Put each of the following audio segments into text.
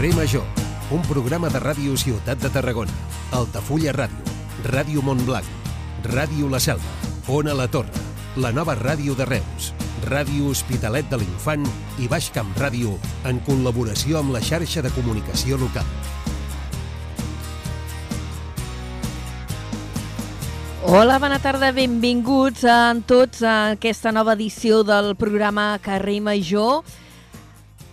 Carrer Major, un programa de ràdio Ciutat de Tarragona, Altafulla Ràdio, Ràdio Montblanc, Ràdio La Selva, Ona La Torre, la nova ràdio de Reus, Ràdio Hospitalet de l'Infant i Baix Camp Ràdio en col·laboració amb la xarxa de comunicació local. Hola, bona tarda, benvinguts a tots a aquesta nova edició del programa Carrer Major.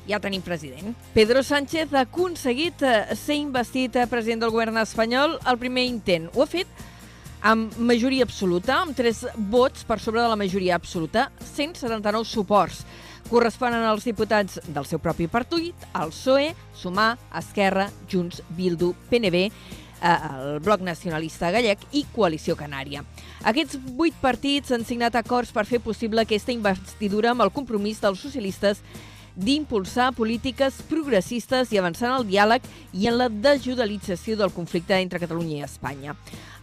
Ja tenim president. Pedro Sánchez ha aconseguit eh, ser investit eh, president del govern espanyol al primer intent. Ho ha fet amb majoria absoluta, amb tres vots per sobre de la majoria absoluta, 179 suports. Corresponen als diputats del seu propi partit, el PSOE, Sumar, Esquerra, Junts, Bildu, PNB, eh, el Bloc Nacionalista Gallec i Coalició Canària. Aquests vuit partits han signat acords per fer possible aquesta investidura amb el compromís dels socialistes d'impulsar polítiques progressistes i avançar en el diàleg i en la desjudicialització del conflicte entre Catalunya i Espanya.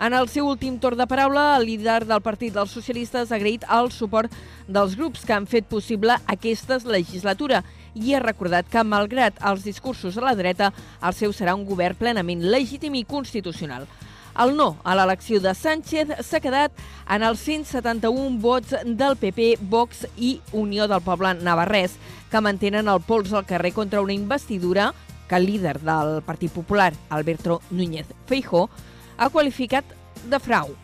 En el seu últim torn de paraula, el líder del Partit dels Socialistes ha agraït el suport dels grups que han fet possible aquesta legislatura i ha recordat que, malgrat els discursos a la dreta, el seu serà un govern plenament legítim i constitucional. El no a l'elecció de Sánchez s'ha quedat en els 171 vots del PP, Vox i Unió del Poble Navarrès, que mantenen el pols al carrer contra una investidura que el líder del Partit Popular, Alberto Núñez Feijó, ha qualificat de frau.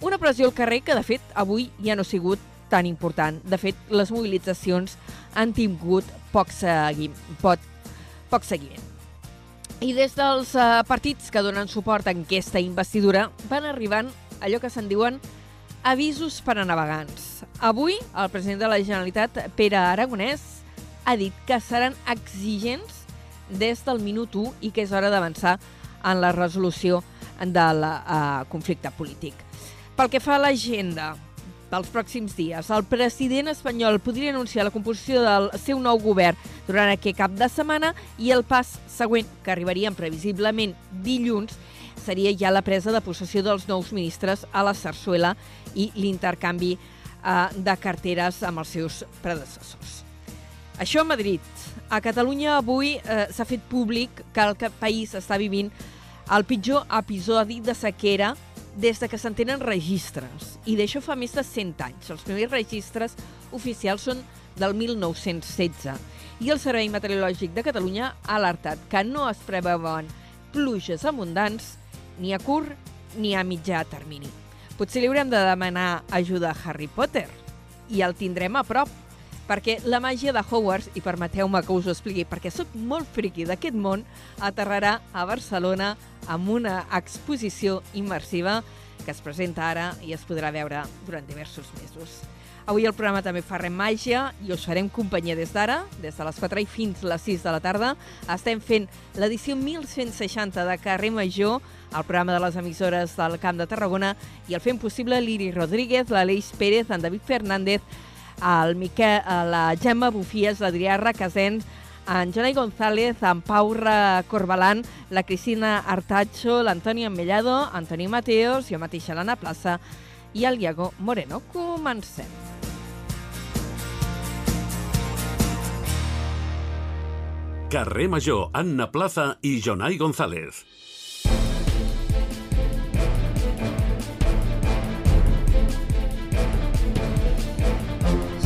Una pressió al carrer que, de fet, avui ja no ha sigut tan important. De fet, les mobilitzacions han tingut poc, segui... poc, poc seguiment. I des dels uh, partits que donen suport a aquesta investidura van arribant allò que se'n diuen avisos per a navegants. Avui, el president de la Generalitat, Pere Aragonès, ha dit que seran exigents des del minut 1 i que és hora d'avançar en la resolució del uh, conflicte polític. Pel que fa a l'agenda, pels pròxims dies. El president espanyol podria anunciar la composició del seu nou govern durant aquest cap de setmana i el pas següent, que arribaria previsiblement dilluns, seria ja la presa de possessió dels nous ministres a la Sarsuela i l'intercanvi eh, de carteres amb els seus predecessors. Això a Madrid. A Catalunya avui eh, s'ha fet públic que el país està vivint el pitjor episodi de sequera des de que se'n tenen registres. I d'això fa més de 100 anys. Els primers registres oficials són del 1916. I el Servei Meteorològic de Catalunya ha alertat que no es preveuen pluges abundants ni a curt ni a mitjà termini. Potser li haurem de demanar ajuda a Harry Potter i el tindrem a prop, perquè la màgia de Hogwarts, i permeteu-me que us ho expliqui, perquè sóc molt friqui d'aquest món, aterrarà a Barcelona amb una exposició immersiva que es presenta ara i es podrà veure durant diversos mesos. Avui el programa també fa res màgia i us farem companyia des d'ara, des de les 4 i fins les 6 de la tarda. Estem fent l'edició 1160 de Carrer Major, el programa de les emissores del Camp de Tarragona, i el fem possible l'Iri Rodríguez, l'Aleix Pérez, en David Fernández, el Miquel, la Gemma Bufies, l'Adrià Requesens, en Jonai González, en Pau Corbalan, la Cristina Artacho, l'Antoni Mellado, Antoni Mateos, jo mateixa l'Anna Plaça i el Iago Moreno. Comencem. Carrer Major, Anna Plaza i Jonai González.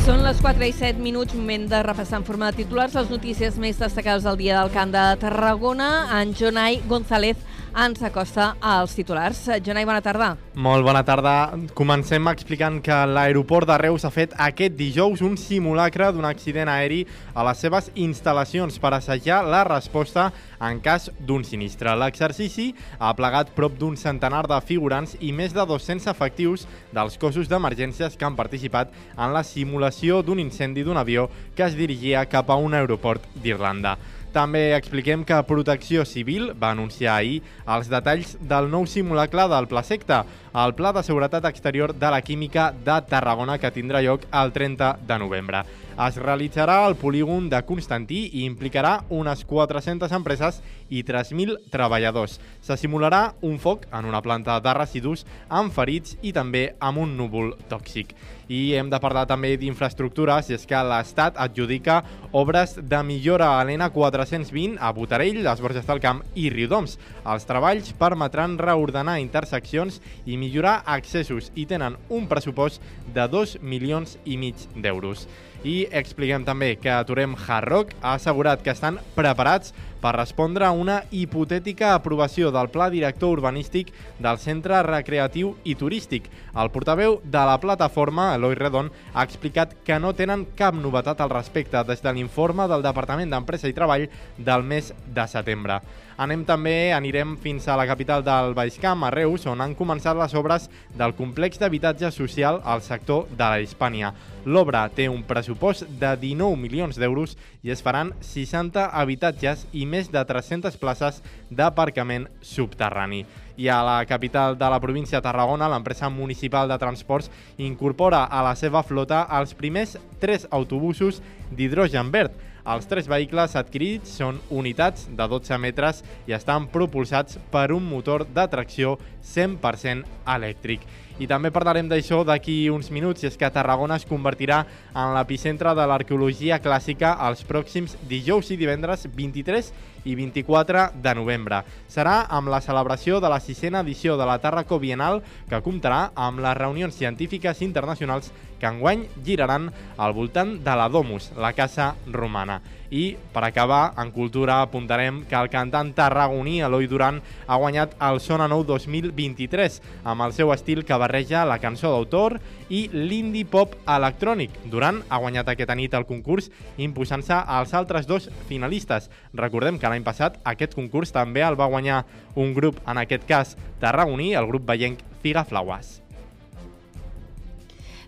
Són les 4 i 7 minuts, moment de repassar en forma de titulars les notícies més destacades del dia del Camp de Tarragona. En Jonai González ens acosta als titulars. Jonai, bona tarda. Molt bona tarda. Comencem explicant que l'aeroport de Reus ha fet aquest dijous un simulacre d'un accident aeri a les seves instal·lacions per assajar la resposta en cas d'un sinistre. L'exercici ha plegat prop d'un centenar de figurants i més de 200 efectius dels cossos d'emergències que han participat en la simulació d'un incendi d'un avió que es dirigia cap a un aeroport d'Irlanda. També expliquem que Protecció Civil va anunciar ahir els detalls del nou simulacre del Pla Secta, el Pla de Seguretat Exterior de la Química de Tarragona que tindrà lloc el 30 de novembre. Es realitzarà al polígon de Constantí i implicarà unes 400 empreses i 3.000 treballadors. Se simularà un foc en una planta de residus amb ferits i també amb un núvol tòxic. I hem de parlar també d'infraestructures, és que l'Estat adjudica obres de millora a l'N420 a Botarell, les Borges del Camp i Riudoms. Els treballs permetran reordenar interseccions i millorar accessos i tenen un pressupost de 2 milions i mig d'euros. I expliquem també que Aturem Hard Rock ha assegurat que estan preparats per respondre a una hipotètica aprovació del Pla Director Urbanístic del Centre Recreatiu i Turístic. El portaveu de la plataforma, Eloi Redon, ha explicat que no tenen cap novetat al respecte des de l'informe del Departament d'Empresa i Treball del mes de setembre. Anem també, anirem fins a la capital del Baix Camp, a Reus, on han començat les obres del complex d'habitatge social al sector de la Hispània. L'obra té un pressupost de 19 milions d'euros i es faran 60 habitatges i més de 300 places d'aparcament subterrani. I a la capital de la província de Tarragona, l'empresa municipal de transports incorpora a la seva flota els primers tres autobusos d'hidrogen verd, els tres vehicles adquirits són unitats de 12 metres i estan propulsats per un motor de tracció 100% elèctric. I també parlarem d'això d'aquí uns minuts, i és que Tarragona es convertirà en l'epicentre de l'arqueologia clàssica els pròxims dijous i divendres 23 i 24 de novembre. Serà amb la celebració de la sisena edició de la Tarraco Bienal, que comptarà amb les reunions científiques internacionals que enguany giraran al voltant de la Domus, la casa romana. I, per acabar, en cultura apuntarem que el cantant tarragoní Eloi Duran ha guanyat el Sona Nou 2023 amb el seu estil que barreja la cançó d'autor i l'indie pop electrònic. Duran ha guanyat aquesta nit el concurs imposant-se als altres dos finalistes. Recordem que l'any passat aquest concurs també el va guanyar un grup, en aquest cas tarragoní, el grup veient Figaflaues.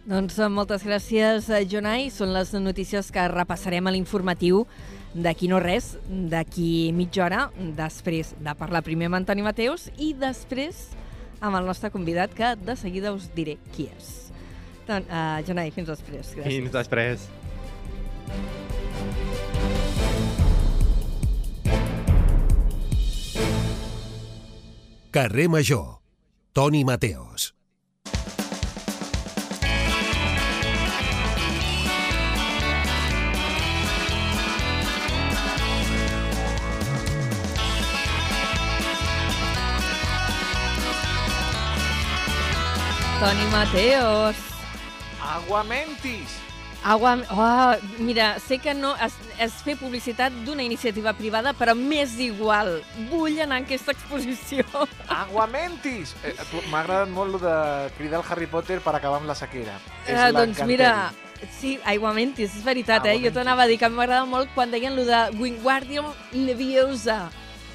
Doncs eh, moltes gràcies, eh, Jonai. Són les notícies que repassarem a l'informatiu d'aquí no res, d'aquí mitja hora, després de parlar primer amb Antoni Mateus i després amb el nostre convidat, que de seguida us diré qui és. Doncs, uh, Jonai, fins després. Gràcies. Fins després. Carrer Major. Toni Mateos. Toni Mateos. Aguamentis! Agua... Oh, mira, sé que no es, es fer publicitat d'una iniciativa privada, però m'és igual. Vull anar en aquesta exposició. Aguamentis! Eh, M'ha agradat molt lo de cridar el Harry Potter per acabar amb la sequera. És Eh, doncs mira, sí, Aiguamentis, és veritat, eh? Jo t'anava a dir que m'agrada molt quan deien lo de Wingardium Leviosa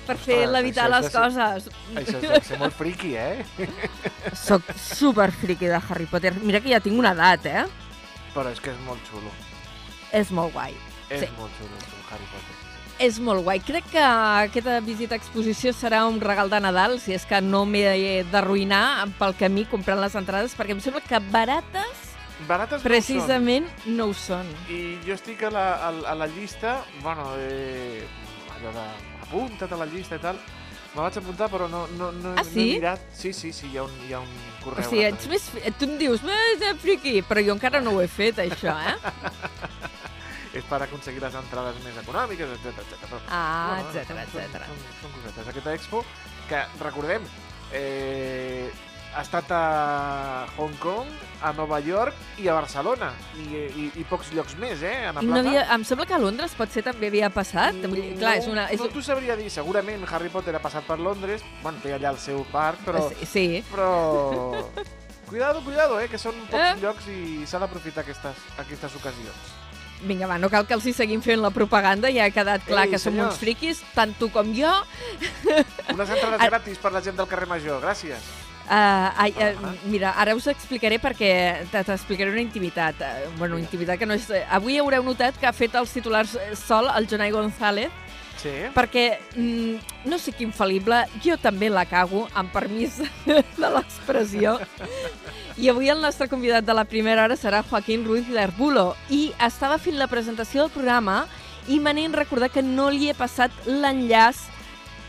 per fer Ostres, levitar les ser- coses. Això és de ser molt friqui, eh? Soc super friqui de Harry Potter. Mira que ja tinc una edat, eh? Però és que és molt xulo. És molt guai. És Sí. molt xulo, el Harry Potter. És molt guai. Crec que aquesta visita a exposició serà un regal de Nadal, si és que no m'he d'arruïnar pel camí comprant les entrades, perquè em sembla que barates Barates precisament no ho són. no són. I jo estic a la, a, a la llista, bueno, eh, allò de apunta't a la llista i tal, me vaig apuntar però no, no, no, Ah, no sí? he mirat. Sí, sí, sí, hi ha un, hi ha un correu. O sigui, ets més... Tu em dius, "Eh, de friqui, però jo encara no ho he fet, això, eh? És per aconseguir les entrades més econòmiques, etc etc. Però, Ah, bueno, etcètera, són- són- etcètera. Són, són cosetes. Aquesta expo, que recordem, eh, ha estat a Hong Kong, a Nova York i a Barcelona. I, i, i pocs llocs més, eh? A I no havia, em sembla que a Londres potser també havia passat. Dir, clar, és una... És... No t'ho sabria dir. Segurament Harry Potter ha passat per Londres. Bueno, té allà el seu parc, però... Sí, sí. Però... Cuidado, cuidado, eh? Que són pocs Eh? llocs i s'ha d'aprofitar aquestes, aquestes ocasions. Vinga, va, no cal que els hi seguim fent la propaganda, ja ha quedat clar Ei, que som senyors. uns friquis, tant tu com jo. Unes entrades gratis per la gent del carrer Major. Gràcies. Uh, ai, uh, mira, ara us explicaré perquè te- t'explicaré una intimitat. Uh, bueno, Vinga. intimitat que no és... Avui haureu notat que ha fet els titulars sol el Jonai González, Sí. perquè mm, no sé quin infal·lible, jo també la cago, amb permís de l'expressió. I avui el nostre convidat de la primera hora serà Joaquín Ruiz de Arbulo. I estava fent la presentació del programa i me n'he recordat que no li he passat l'enllaç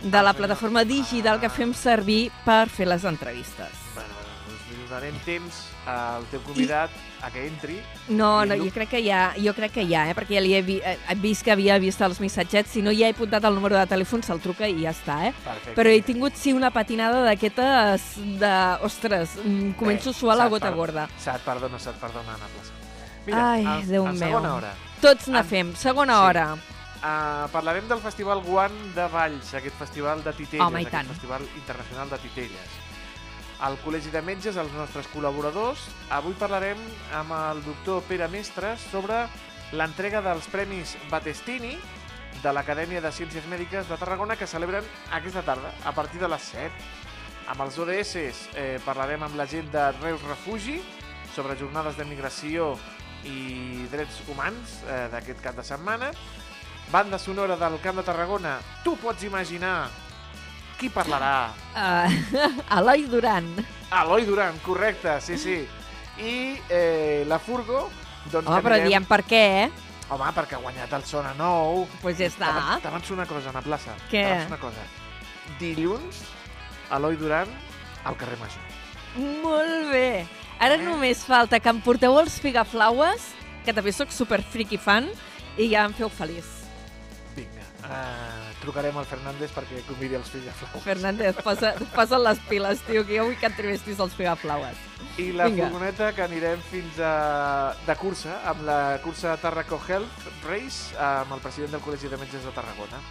de la plataforma digital que fem servir per fer les entrevistes. Bueno, doncs donarem temps al teu convidat a que entri. No, I no, jo crec que ha, jo crec que ha, eh? perquè ja li he, vi, eh, he vist que havia vist els missatgets, si no ja he apuntat el número de telèfon, se'l truca i ja està, eh? Perfecte. Però he tingut, sí, una patinada d'aquestes de... Ostres, mm, començo a suar la gota per- gorda. Se't perdona, se't perdona, Anna Plaça. Ai, en, Déu en meu. segona hora, Tots En- fem, segona sí. hora. Uh, parlarem del Festival Guant de Valls, aquest festival de titelles, Home, aquest tant. festival internacional de titelles. Al Col·legi de Metges, els nostres col·laboradors, avui parlarem amb el doctor Pere Mestres sobre l'entrega dels Premis Battestini de l'Acadèmia de Ciències Mèdiques de Tarragona que celebren aquesta tarda, a partir de les 7. Amb els ODS eh, parlarem amb la gent de Reus Refugi sobre jornades de migració i drets humans eh, d'aquest cap de setmana. Banda sonora del Camp de Tarragona. Tu pots imaginar qui parlarà? Uh, Eloi Duran. Eloi Duran, correcte, sí, sí. I eh, la Furgo, doncs Home, que però diem per què, eh? Home, perquè ha guanyat el Sona Nou. Doncs pues ja està. T'avanço una cosa, Ana Plaça. Què? T'avanço una cosa. Dilluns, Eloi Duran al carrer Major. Molt bé. Ara Eh? només falta que em porteu els figaflaues, que també sóc super friki fan, i ja em feu feliç. Uh, trucarem al Fernández perquè convidi els fills de Flau. Fernández, posa, posa les piles, tio, que jo vull que entrevistis els figaflaues. I la Vinga. furgoneta que anirem fins a... de cursa, amb la cursa Tarraco Health Race, amb el president del Col·legi de Metges de Tarragona.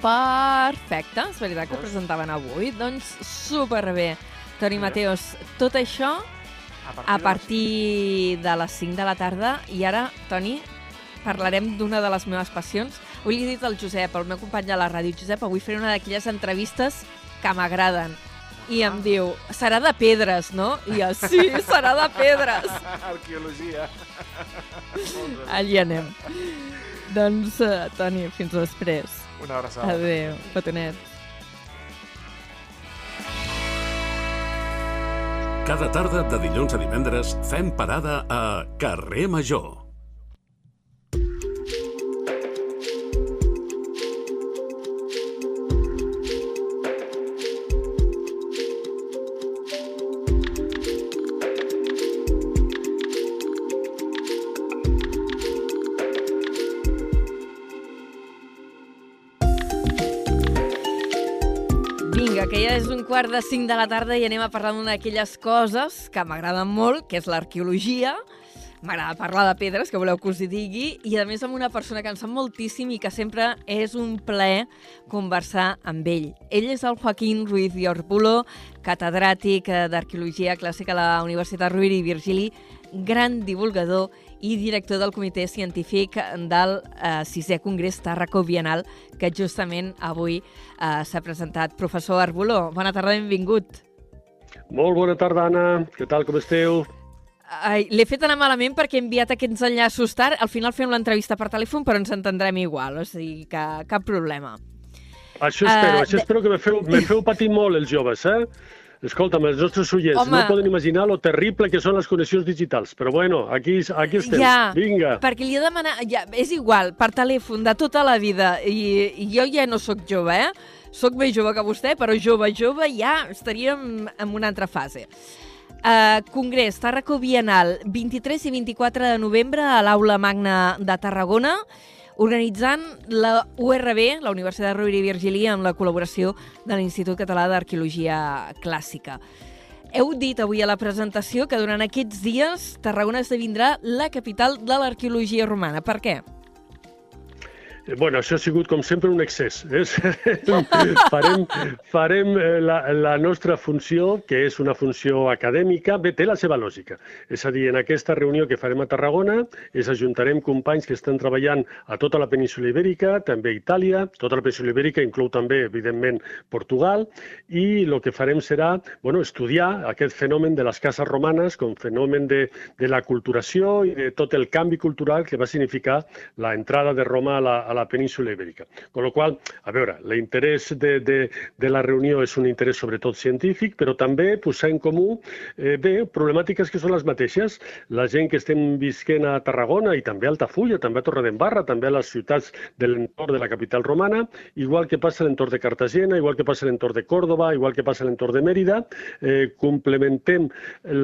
Perfecte, és veritat que ho Veus? presentaven avui. Doncs superbé. Toni Sí. Mateos, tot això A a de les- partir de les 5 de la tarda. I ara, Toni, parlarem d'una de les meves passions. Avui li he dit al Josep, el meu company de la ràdio, Josep, avui faré una d'aquelles entrevistes que m'agraden. I em Ah. diu, serà de pedres, no? I jo, sí, serà de pedres. Arqueologia. Allí anem. Doncs, uh, Toni, fins després. Una abraçada. Adéu, petonets. Cada tarda de dilluns a divendres fem parada a Carrer Major. És un quart de cinc de la tarda i anem a parlar d'una d'aquelles coses que m'agraden molt, que és l'arqueologia. M'agrada parlar de pedres, que voleu que us hi digui, i a més amb una persona que en sap moltíssim i que sempre és un plaer conversar amb ell. Ell és el Joaquín Ruiz i Orpulo, catedràtic eh, d'Arqueologia Clàssica a la Universitat Rovira i Virgili, gran divulgador i director del comitè científic del eh, sisè Congrés Tàrraco Bienal, que justament avui eh, s'ha presentat. Professor Arbuló, bona tarda, benvingut. Molt bona tarda, Anna. Què tal, com esteu? L'he fet anar malament perquè he enviat aquests enllaços tard. Al final fem l'entrevista per telèfon, però ens entendrem igual, o sigui que cap problema. Això espero, Eh, això de- espero que me feu, me feu patir molt, els joves, eh? Escolta'm, els nostres oients Home. no poden imaginar lo terrible que són les connexions digitals, però bueno, aquí, aquí estem. Ja, Vinga. perquè li he demanat... Ja, és igual, per telèfon, de tota la vida. I, i jo ja no sóc jove, eh? Soc més jove que vostè, però jove, jove, ja estaríem en una altra fase. Uh, Congrés Tàrraco Bienal, 23 i 24 de novembre a l'Aula Magna de Tarragona, organitzant la URB, la Universitat Rovira i Virgili, amb la col·laboració de l'Institut Català d'Arqueologia Clàssica. Heu dit avui a la presentació que durant aquests dies Tarragona esdevindrà la capital de l'arqueologia romana. Per què? Eh, Bueno, això ha sigut, com sempre, un excés. És... farem farem eh, la, la nostra funció, que és una funció acadèmica, bé, té la seva lògica. És a dir, en aquesta reunió que farem a Tarragona, és ajuntarem companys que estan treballant a tota la península Ibèrica, també a Itàlia, tota la península Ibèrica inclou també, evidentment, Portugal, i el que farem serà bueno, estudiar aquest fenomen de les cases romanes com fenomen de, de la culturació i de tot el canvi cultural que va significar la entrada de Roma a la, a la la península ibèrica. Con lo qual, a veure, l'interès de, de, de la reunió és un interès sobretot científic, però també posar en comú eh, bé, problemàtiques que són les mateixes. La gent que estem visquent a Tarragona i també a Altafulla, també a Torredembarra, també a les ciutats de l'entorn de la capital romana, igual que passa a l'entorn de Cartagena, igual que passa a l'entorn de Còrdoba, igual que passa a l'entorn de Mèrida, eh, complementem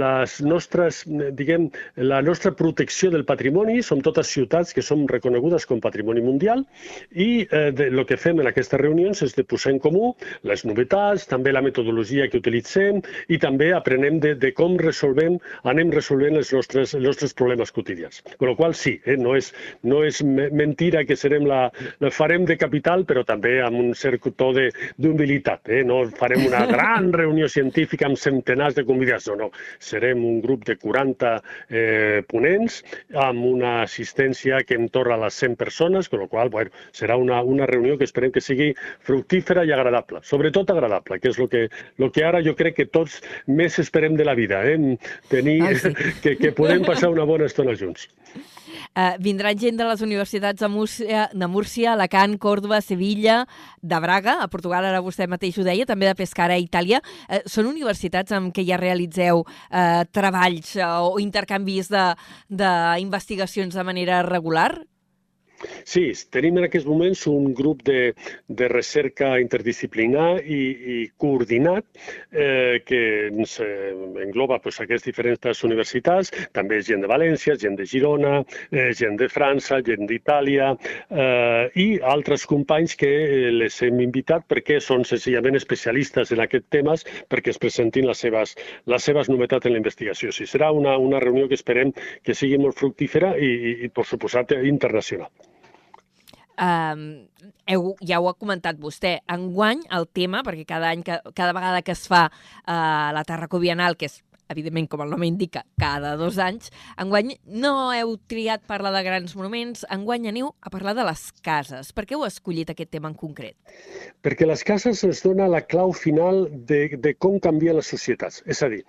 les nostres, diguem, la nostra protecció del patrimoni, som totes ciutats que som reconegudes com patrimoni mundial i eh, de, el que fem en aquestes reunions és de posar en comú les novetats, també la metodologia que utilitzem i també aprenem de, de com resolvem, anem resolvent els nostres, els nostres problemes quotidians. Amb la qual sí, eh, no, és, no és mentira que serem la, la farem de capital, però també amb un cert to d'humilitat. Eh? No farem una gran reunió científica amb centenars de convidats, no, no. Serem un grup de 40 eh, ponents amb una assistència que entorna a les 100 persones, amb la qual bueno, serà una, una reunió que esperem que sigui fructífera i agradable, sobretot agradable, que és el que, lo que ara jo crec que tots més esperem de la vida, eh? tenir, ah, sí. que, que podem passar una bona estona junts. Uh, vindrà gent de les universitats de Múrcia, de Múrcia, Alacant, Còrdoba, Sevilla, de Braga, a Portugal, ara vostè mateix ho deia, també de Pescara, a Itàlia. Uh, són universitats amb què ja realitzeu uh, treballs uh, o intercanvis d'investigacions de, de manera regular? Sí, tenim en aquests moments un grup de, de recerca interdisciplinar i, i coordinat eh, que ens eh, engloba pues, aquestes diferents universitats, també gent de València, gent de Girona, eh, gent de França, gent d'Itàlia eh, i altres companys que les hem invitat perquè són senzillament especialistes en aquests temes perquè es presentin les seves, les seves novetats en la investigació. Sí, serà una, una reunió que esperem que sigui molt fructífera i, i, i per suposat, internacional. Um, heu, ja ho ha comentat vostè, enguany el tema, perquè cada any, que, cada vegada que es fa uh, la Tarraco Bienal, que és evidentment, com el nom indica, cada dos anys. Enguany no heu triat parlar de grans monuments, enguany aneu a parlar de les cases. Per què heu escollit aquest tema en concret? Perquè les cases ens dona la clau final de, de com canvien les societats. És a dir,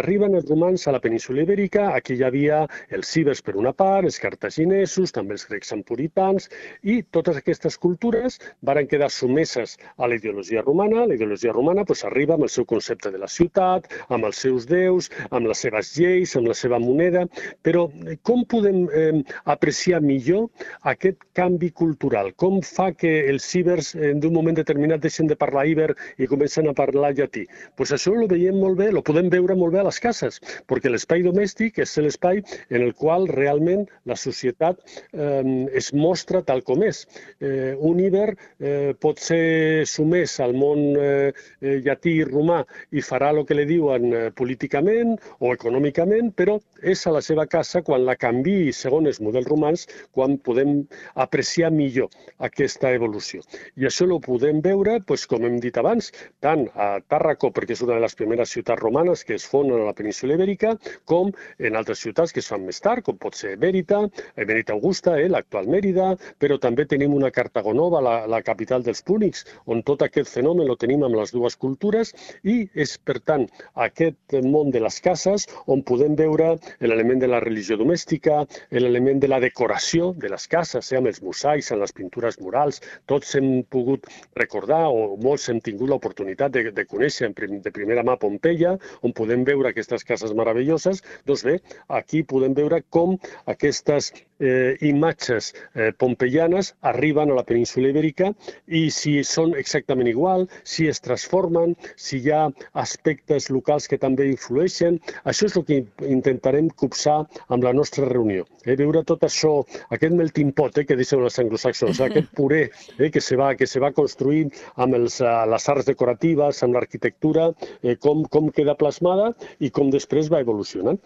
arriben els romans a la península ibèrica, aquí hi havia els cibers per una part, els cartaginesos, també els grecs empuritans, i totes aquestes cultures varen quedar sumeses a la ideologia romana. La ideologia romana pues, arriba amb el seu concepte de la ciutat, amb els seus déus, països, amb les seves lleis, amb la seva moneda, però eh, com podem eh, apreciar millor aquest canvi cultural? Com fa que els cibers en un moment determinat deixen de parlar iber i comencen a parlar llatí? Pues això ho veiem molt bé, lo podem veure molt bé a les cases, perquè l'espai domèstic és l'espai en el qual realment la societat eh, es mostra tal com és. Eh, un iber eh, pot ser sumès al món eh, llatí i romà i farà el que li diuen eh, políticament políticament o econòmicament, però és a la seva casa quan la canvi segons els models romans, quan podem apreciar millor aquesta evolució. I això ho podem veure, doncs, com hem dit abans, tant a Tàrraco, perquè és una de les primeres ciutats romanes que es fonen a la península ibèrica, com en altres ciutats que es fan més tard, com pot ser Mèrita, eh, Mèrita Augusta, eh, l'actual Mèrida, però també tenim una Cartagonova, la, la capital dels púnics, on tot aquest fenomen lo tenim amb les dues cultures i és, per tant, aquest món de de les cases, on podem veure l'element de la religió domèstica, l'element de la decoració de les cases, eh, amb els mosaics, amb les pintures murals. Tots hem pogut recordar, o molts hem tingut l'oportunitat de, de conèixer de primera mà Pompeia, on podem veure aquestes cases meravelloses. Doncs bé, aquí podem veure com aquestes eh, imatges eh, pompeianes arriben a la península ibèrica i si són exactament igual, si es transformen, si hi ha aspectes locals que també influeixen. Això és el que intentarem copsar amb la nostra reunió. Eh? Veure tot això, aquest melting pot eh, que diuen els anglosaxons, aquest puré eh, que, se va, que se va construint amb els, eh, les arts decoratives, amb l'arquitectura, eh, com, com queda plasmada i com després va evolucionant.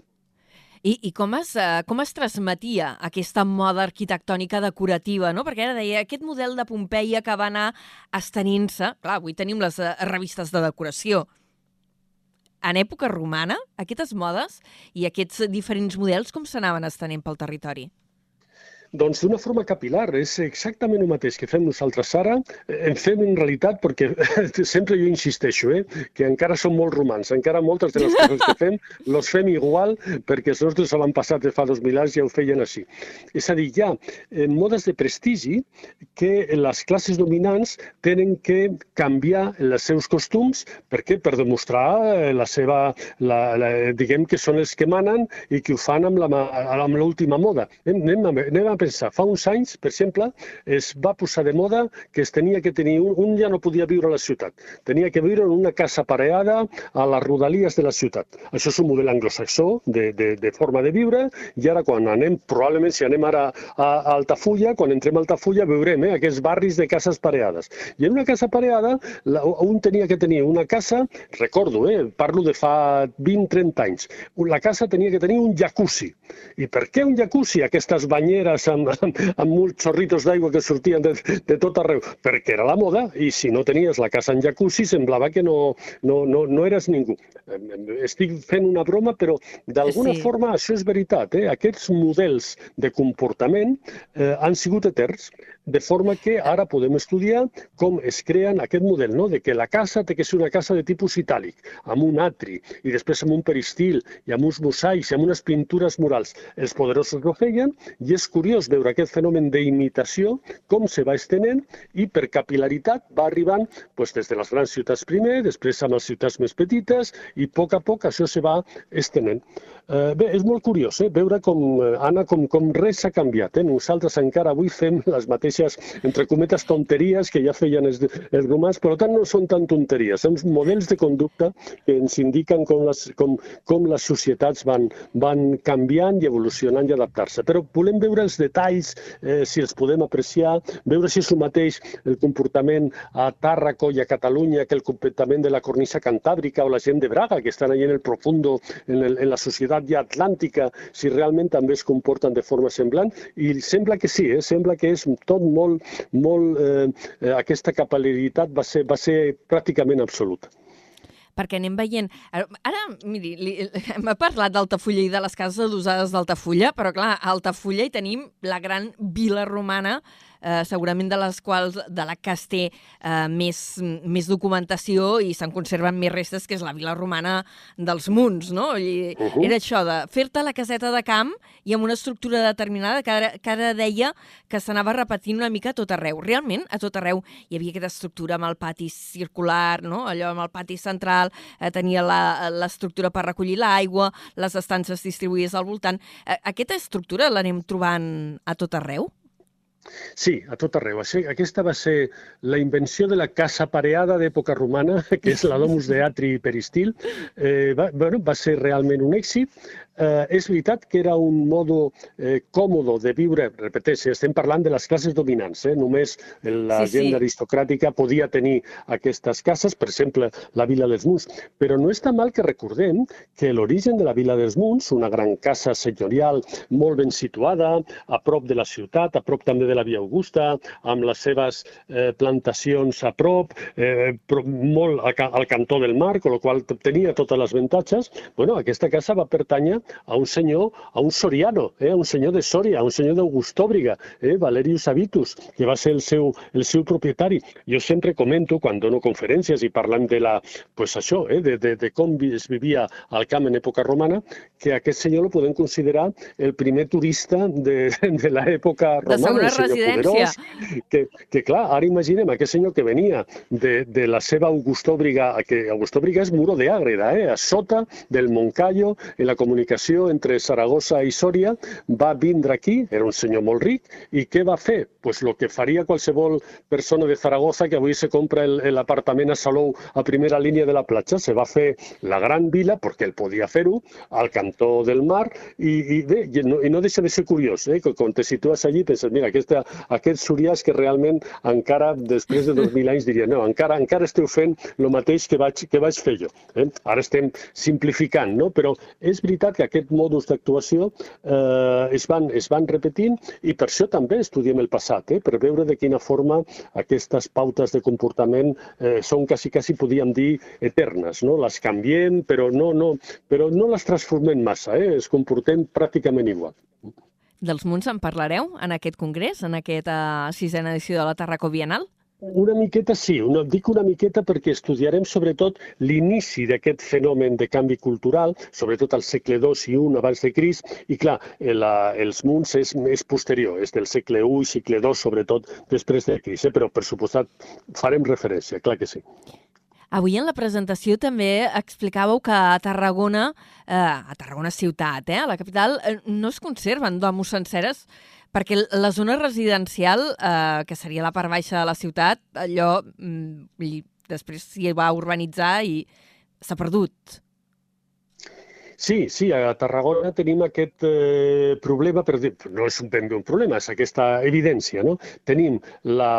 I, i com, es, uh, com es transmetia aquesta moda arquitectònica decorativa, no? Perquè ara deia, aquest model de Pompeia que va anar estenint-se... Clar, avui tenim les uh, revistes de decoració. En època romana, aquestes modes i aquests diferents models com s'anaven estenent pel territori? Doncs d'una forma capilar, és exactament el mateix que fem nosaltres ara, eh, en fem en realitat, perquè sempre jo insisteixo, eh, que encara som molt romans, encara moltes de les coses que fem los fem igual perquè els nostres avantpassats de fa 2.000 anys ja ho feien així. És a dir, hi ha eh, modes de prestigi que les classes dominants tenen que canviar els seus costums, per què? Per demostrar eh, la seva, la, la, diguem que són els que manen i que ho fan amb l'última moda. Anem a, anem a pensar, fa uns anys, per exemple, es va posar de moda que es tenia que tenir, un, un ja no podia viure a la ciutat, tenia que viure en una casa pareada a les rodalies de la ciutat. Això és un model anglosaxó de, de, de forma de viure i ara quan anem, probablement si anem ara a, a Altafulla, quan entrem a Altafulla veurem eh, aquests barris de cases pareades. I en una casa pareada la, un tenia que tenir una casa, recordo, eh, parlo de fa 20-30 anys, la casa tenia que tenir un jacuzzi. I per què un jacuzzi? Aquestes banyeres amb, amb, amb molts xorritos d'aigua que sortien de, de tot arreu. Perquè era la moda i si no tenies la casa en jacuzzi semblava que no, no, no, no eres ningú. Estic fent una broma, però d'alguna sí. forma això és veritat. Eh? Aquests models de comportament eh, han sigut eterns. De forma que ara podem estudiar com es creen aquest model, no? de que la casa té que ser una casa de tipus itàlic, amb un atri, i després amb un peristil, i amb uns mosaics, i amb unes pintures murals. Els poderosos ho feien, i és curiós veure aquest fenomen d'imitació, com se va estenent, i per capilaritat va arribant pues, des de les grans ciutats primer, després amb les ciutats més petites, i a poc a poc això se va estenent. Eh, bé, és molt curiós eh, veure com, eh, Anna, com, com res s'ha canviat. Eh? Nosaltres encara avui fem les mateixes, entre cometes, tonteries que ja feien els, els romans, però tant no són tan tonteries, són models de conducta que ens indiquen com les, com, com les societats van, van canviant i evolucionant i adaptar-se. Però volem veure els detalls, eh, si els podem apreciar, veure si és el mateix el comportament a Tàrraco i a Catalunya que el comportament de la cornisa cantàbrica o la gent de Braga, que estan allà en el profundo, en, el, en la societat ja atlàntica, si realment també es comporten de forma semblant, i sembla que sí, eh? sembla que és tot molt, molt eh, eh aquesta capil·laritat va ser, va ser pràcticament absoluta perquè anem veient... Ara, miri, hem parlat d'Altafulla i de les cases adosades d'Altafulla, però clar, a Altafulla hi tenim la gran vila romana eh, segurament de les quals de la que es té eh, més, més documentació i se'n conserven més restes, que és la vila romana dels Munts, no? I uh -huh. Era això de fer-te la caseta de camp i amb una estructura determinada que ara, que ara deia que s'anava repetint una mica a tot arreu. Realment, a tot arreu hi havia aquesta estructura amb el pati circular, no? allò amb el pati central, eh, tenia l'estructura per recollir l'aigua, les estances distribuïdes al voltant. Eh, aquesta estructura l'anem trobant a tot arreu? Sí, a tot arreu. Aquesta va ser la invenció de la casa pareada d'època romana, que és la domus de Atri Peristil. Eh, va, bueno, va ser realment un èxit eh, és veritat que era un modo eh, còmodo de viure, repeteixo, estem parlant de les classes dominants, eh? només la sí, gent sí. aristocràtica podia tenir aquestes cases, per exemple, la Vila dels Munts, però no està mal que recordem que l'origen de la Vila dels Munts, una gran casa senyorial molt ben situada, a prop de la ciutat, a prop també de la Via Augusta, amb les seves eh, plantacions a prop, eh, molt al, cantó del mar, amb la qual tenia totes les avantatges, bueno, aquesta casa va pertànyer a un senyor, a un soriano, eh, a un senyor de Soria, a un senyor d'Augustòbriga, eh, Valerius Avitus, que va ser el seu, el seu propietari. Jo sempre comento, quan dono conferències i parlant de la, pues això, eh, de, de, de com es vivia al camp en època romana, que aquest senyor lo podem considerar el primer turista de, de l'època romana. De segona residència. Poderós, que, que clar, ara imaginem aquest senyor que venia de, de la seva Augustòbriga, que Augustòbriga és muro de Àgreda, eh, a sota del Moncayo, en la comunicació comunicació entre Saragossa i Sòria, va vindre aquí, era un senyor molt ric, i què va fer? Pues lo que faria qualsevol persona de Zaragoza que avui se compra l'apartament a Salou a primera línia de la platja. Se va fer la gran vila, perquè ell podia fer-ho, al cantó del mar, i, i bé, i no, i no deixa de ser curiós, eh? que quan te situes allí penses, mira, aquesta, aquests surians que realment encara, després de 2.000 anys, dirien, no, encara, encara esteu fent el mateix que vaig, que vaig fer jo. Eh? Ara estem simplificant, no? però és veritat que aquest modus d'actuació eh, es, van, es van repetint i per això també estudiem el passat, eh, per veure de quina forma aquestes pautes de comportament eh, són quasi, quasi podríem dir, eternes. No? Les canviem, però no, no, però no les transformem massa, eh? es comportem pràcticament igual. dels Munts en parlareu en aquest congrés, en aquesta sisena edició de la Tarraco Bienal? Una miqueta sí, una, dic una miqueta perquè estudiarem sobretot l'inici d'aquest fenomen de canvi cultural, sobretot al segle II i I abans de Crist, i clar, la, els munts és més posterior, és del segle I i segle II, sobretot després de Crist, eh? però per suposat farem referència, clar que sí. Avui en la presentació també explicàveu que a Tarragona, eh, a Tarragona ciutat, eh, a la capital, eh, no es conserven domos senceres perquè la zona residencial, eh, que seria la part baixa de la ciutat, allò mm, després s'hi va urbanitzar i s'ha perdut. Sí, sí, a Tarragona tenim aquest eh, problema, però no és ben bé un problema, és aquesta evidència. No? Tenim la,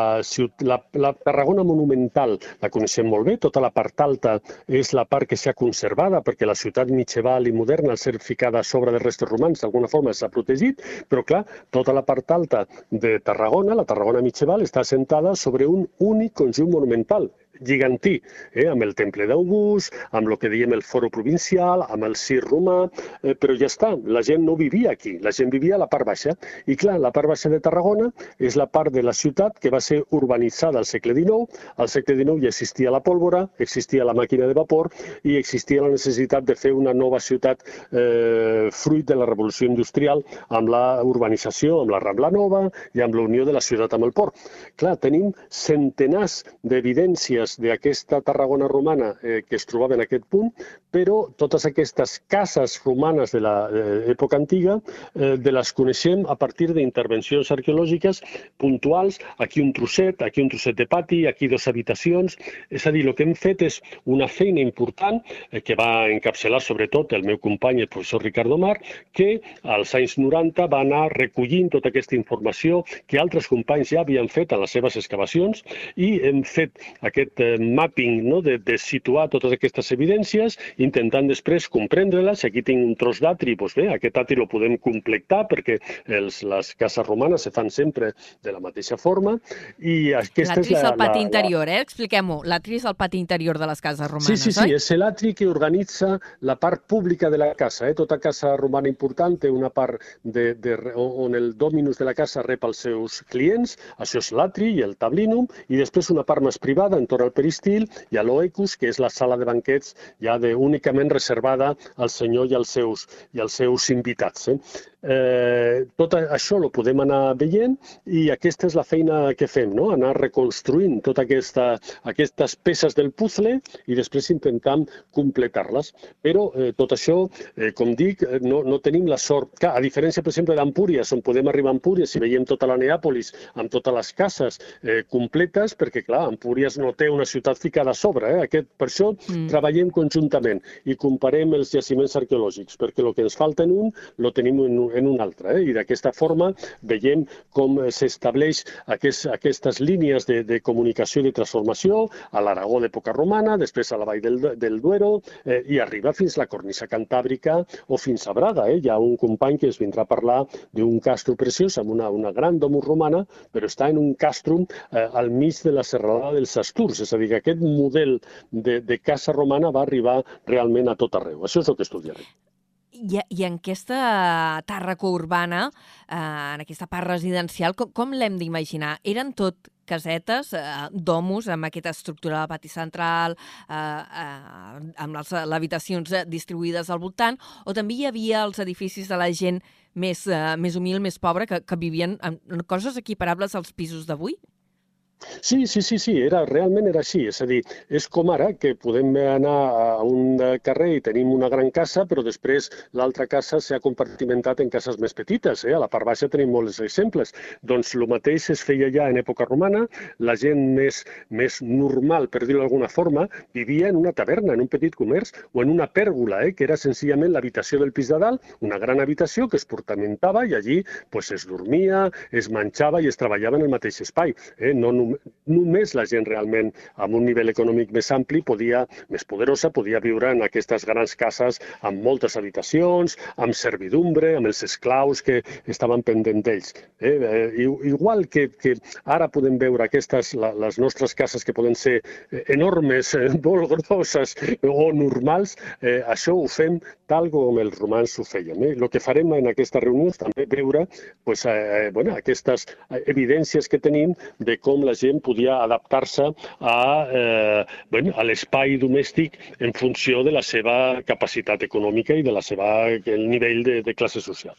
la, la Tarragona monumental, la coneixem molt bé, tota la part alta és la part que s'ha conservada, perquè la ciutat mitjaval i moderna, al ser ficada a sobre de restes romans, d'alguna forma s'ha protegit, però clar, tota la part alta de Tarragona, la Tarragona mitjaval, està assentada sobre un únic conjunt monumental, gigantí, eh, amb el temple d'August, amb el que diem el foro provincial, amb el cir romà, eh, però ja està, la gent no vivia aquí, la gent vivia a la part baixa. I clar, la part baixa de Tarragona és la part de la ciutat que va ser urbanitzada al segle XIX. Al segle XIX ja existia la pólvora, existia la màquina de vapor i existia la necessitat de fer una nova ciutat eh, fruit de la revolució industrial amb la urbanització, amb la Rambla Nova i amb la unió de la ciutat amb el port. Clar, tenim centenars d'evidències restes d'aquesta Tarragona romana eh, que es trobava en aquest punt, però totes aquestes cases romanes de l'època antiga eh, de les coneixem a partir d'intervencions arqueològiques puntuals, aquí un trosset, aquí un trosset de pati, aquí dues habitacions, és a dir, el que hem fet és una feina important eh, que va encapçalar sobretot el meu company, el professor Ricardo Mar, que als anys 90 va anar recollint tota aquesta informació que altres companys ja havien fet en les seves excavacions i hem fet aquest aquest eh, mapping no? de, de situar totes aquestes evidències, intentant després comprendre-les. Aquí tinc un tros d'atri, doncs bé, aquest atri el podem completar perquè els, les cases romanes se fan sempre de la mateixa forma. i aquesta L'atri és, la, el pati la, interior, eh? Expliquem-ho. L'atri és el pati interior de les cases romanes, Sí, sí, sí, oi? és l'atri que organitza la part pública de la casa. Eh? Tota casa romana important té una part de, de, on el dominus de la casa rep els seus clients, això és l'atri i el tablinum, i després una part més privada entorn al peristil i a l'Oecus, que és la sala de banquets ja de, únicament reservada al senyor i als seus, i als seus invitats. Eh? Eh, tot això ho podem anar veient i aquesta és la feina que fem, no? anar reconstruint totes aquesta, aquestes peces del puzzle i després intentant completar-les. Però eh, tot això, eh, com dic, eh, no, no tenim la sort, que a diferència, per exemple, d'Empúries, on podem arribar a Empúries i veiem tota la Neàpolis amb totes les cases eh, completes, perquè, clar, Empúries no té una ciutat ficada a sobre. Eh? Aquest, per això mm. treballem conjuntament i comparem els jaciments arqueològics, perquè el que ens falta en un, lo tenim en, en un altre. Eh? I d'aquesta forma veiem com s'estableix aquest, aquestes línies de, de comunicació i de transformació a l'Aragó d'època romana, després a la vall del, del Duero eh, i arriba fins a la cornisa cantàbrica o fins a Braga. Eh? Hi ha un company que es vindrà a parlar d'un castro preciós amb una, una gran domus romana, però està en un castrum eh, al mig de la serralada dels Asturs, és a dir, que aquest model de, de casa romana va arribar realment a tot arreu. Això és el que estudiarem. I, I en aquesta tàrraco urbana, eh, en aquesta part residencial, com, com l'hem d'imaginar? Eren tot casetes, eh, domus, amb aquesta estructura de pati central, eh, eh, amb les habitacions distribuïdes al voltant, o també hi havia els edificis de la gent més, eh, més humil, més pobra, que, que vivien en coses equiparables als pisos d'avui? Sí, sí, sí, sí, era, realment era així. És a dir, és com ara que podem anar a un carrer i tenim una gran casa, però després l'altra casa s'ha compartimentat en cases més petites. Eh? A la part baixa tenim molts exemples. Doncs el mateix es feia ja en època romana. La gent més, més normal, per dir-ho d'alguna forma, vivia en una taverna, en un petit comerç o en una pèrgola, eh? que era senzillament l'habitació del pis de dalt, una gran habitació que es portamentava i allí pues, es dormia, es menjava i es treballava en el mateix espai. Eh? No, només la gent realment amb un nivell econòmic més ampli podia, més poderosa, podia viure en aquestes grans cases amb moltes habitacions, amb servidumbre, amb els esclaus que estaven pendents d'ells. Eh? eh igual que, que ara podem veure aquestes, la, les nostres cases que poden ser eh, enormes, eh, molt grosses o normals, eh, això ho fem tal com els romans ho feien. Eh? El que farem en aquesta reunió és també veure pues, eh, bueno, aquestes evidències que tenim de com la gent podia adaptar-se a, eh, bueno, a l'espai domèstic en funció de la seva capacitat econòmica i de la seva el nivell de, de classe social.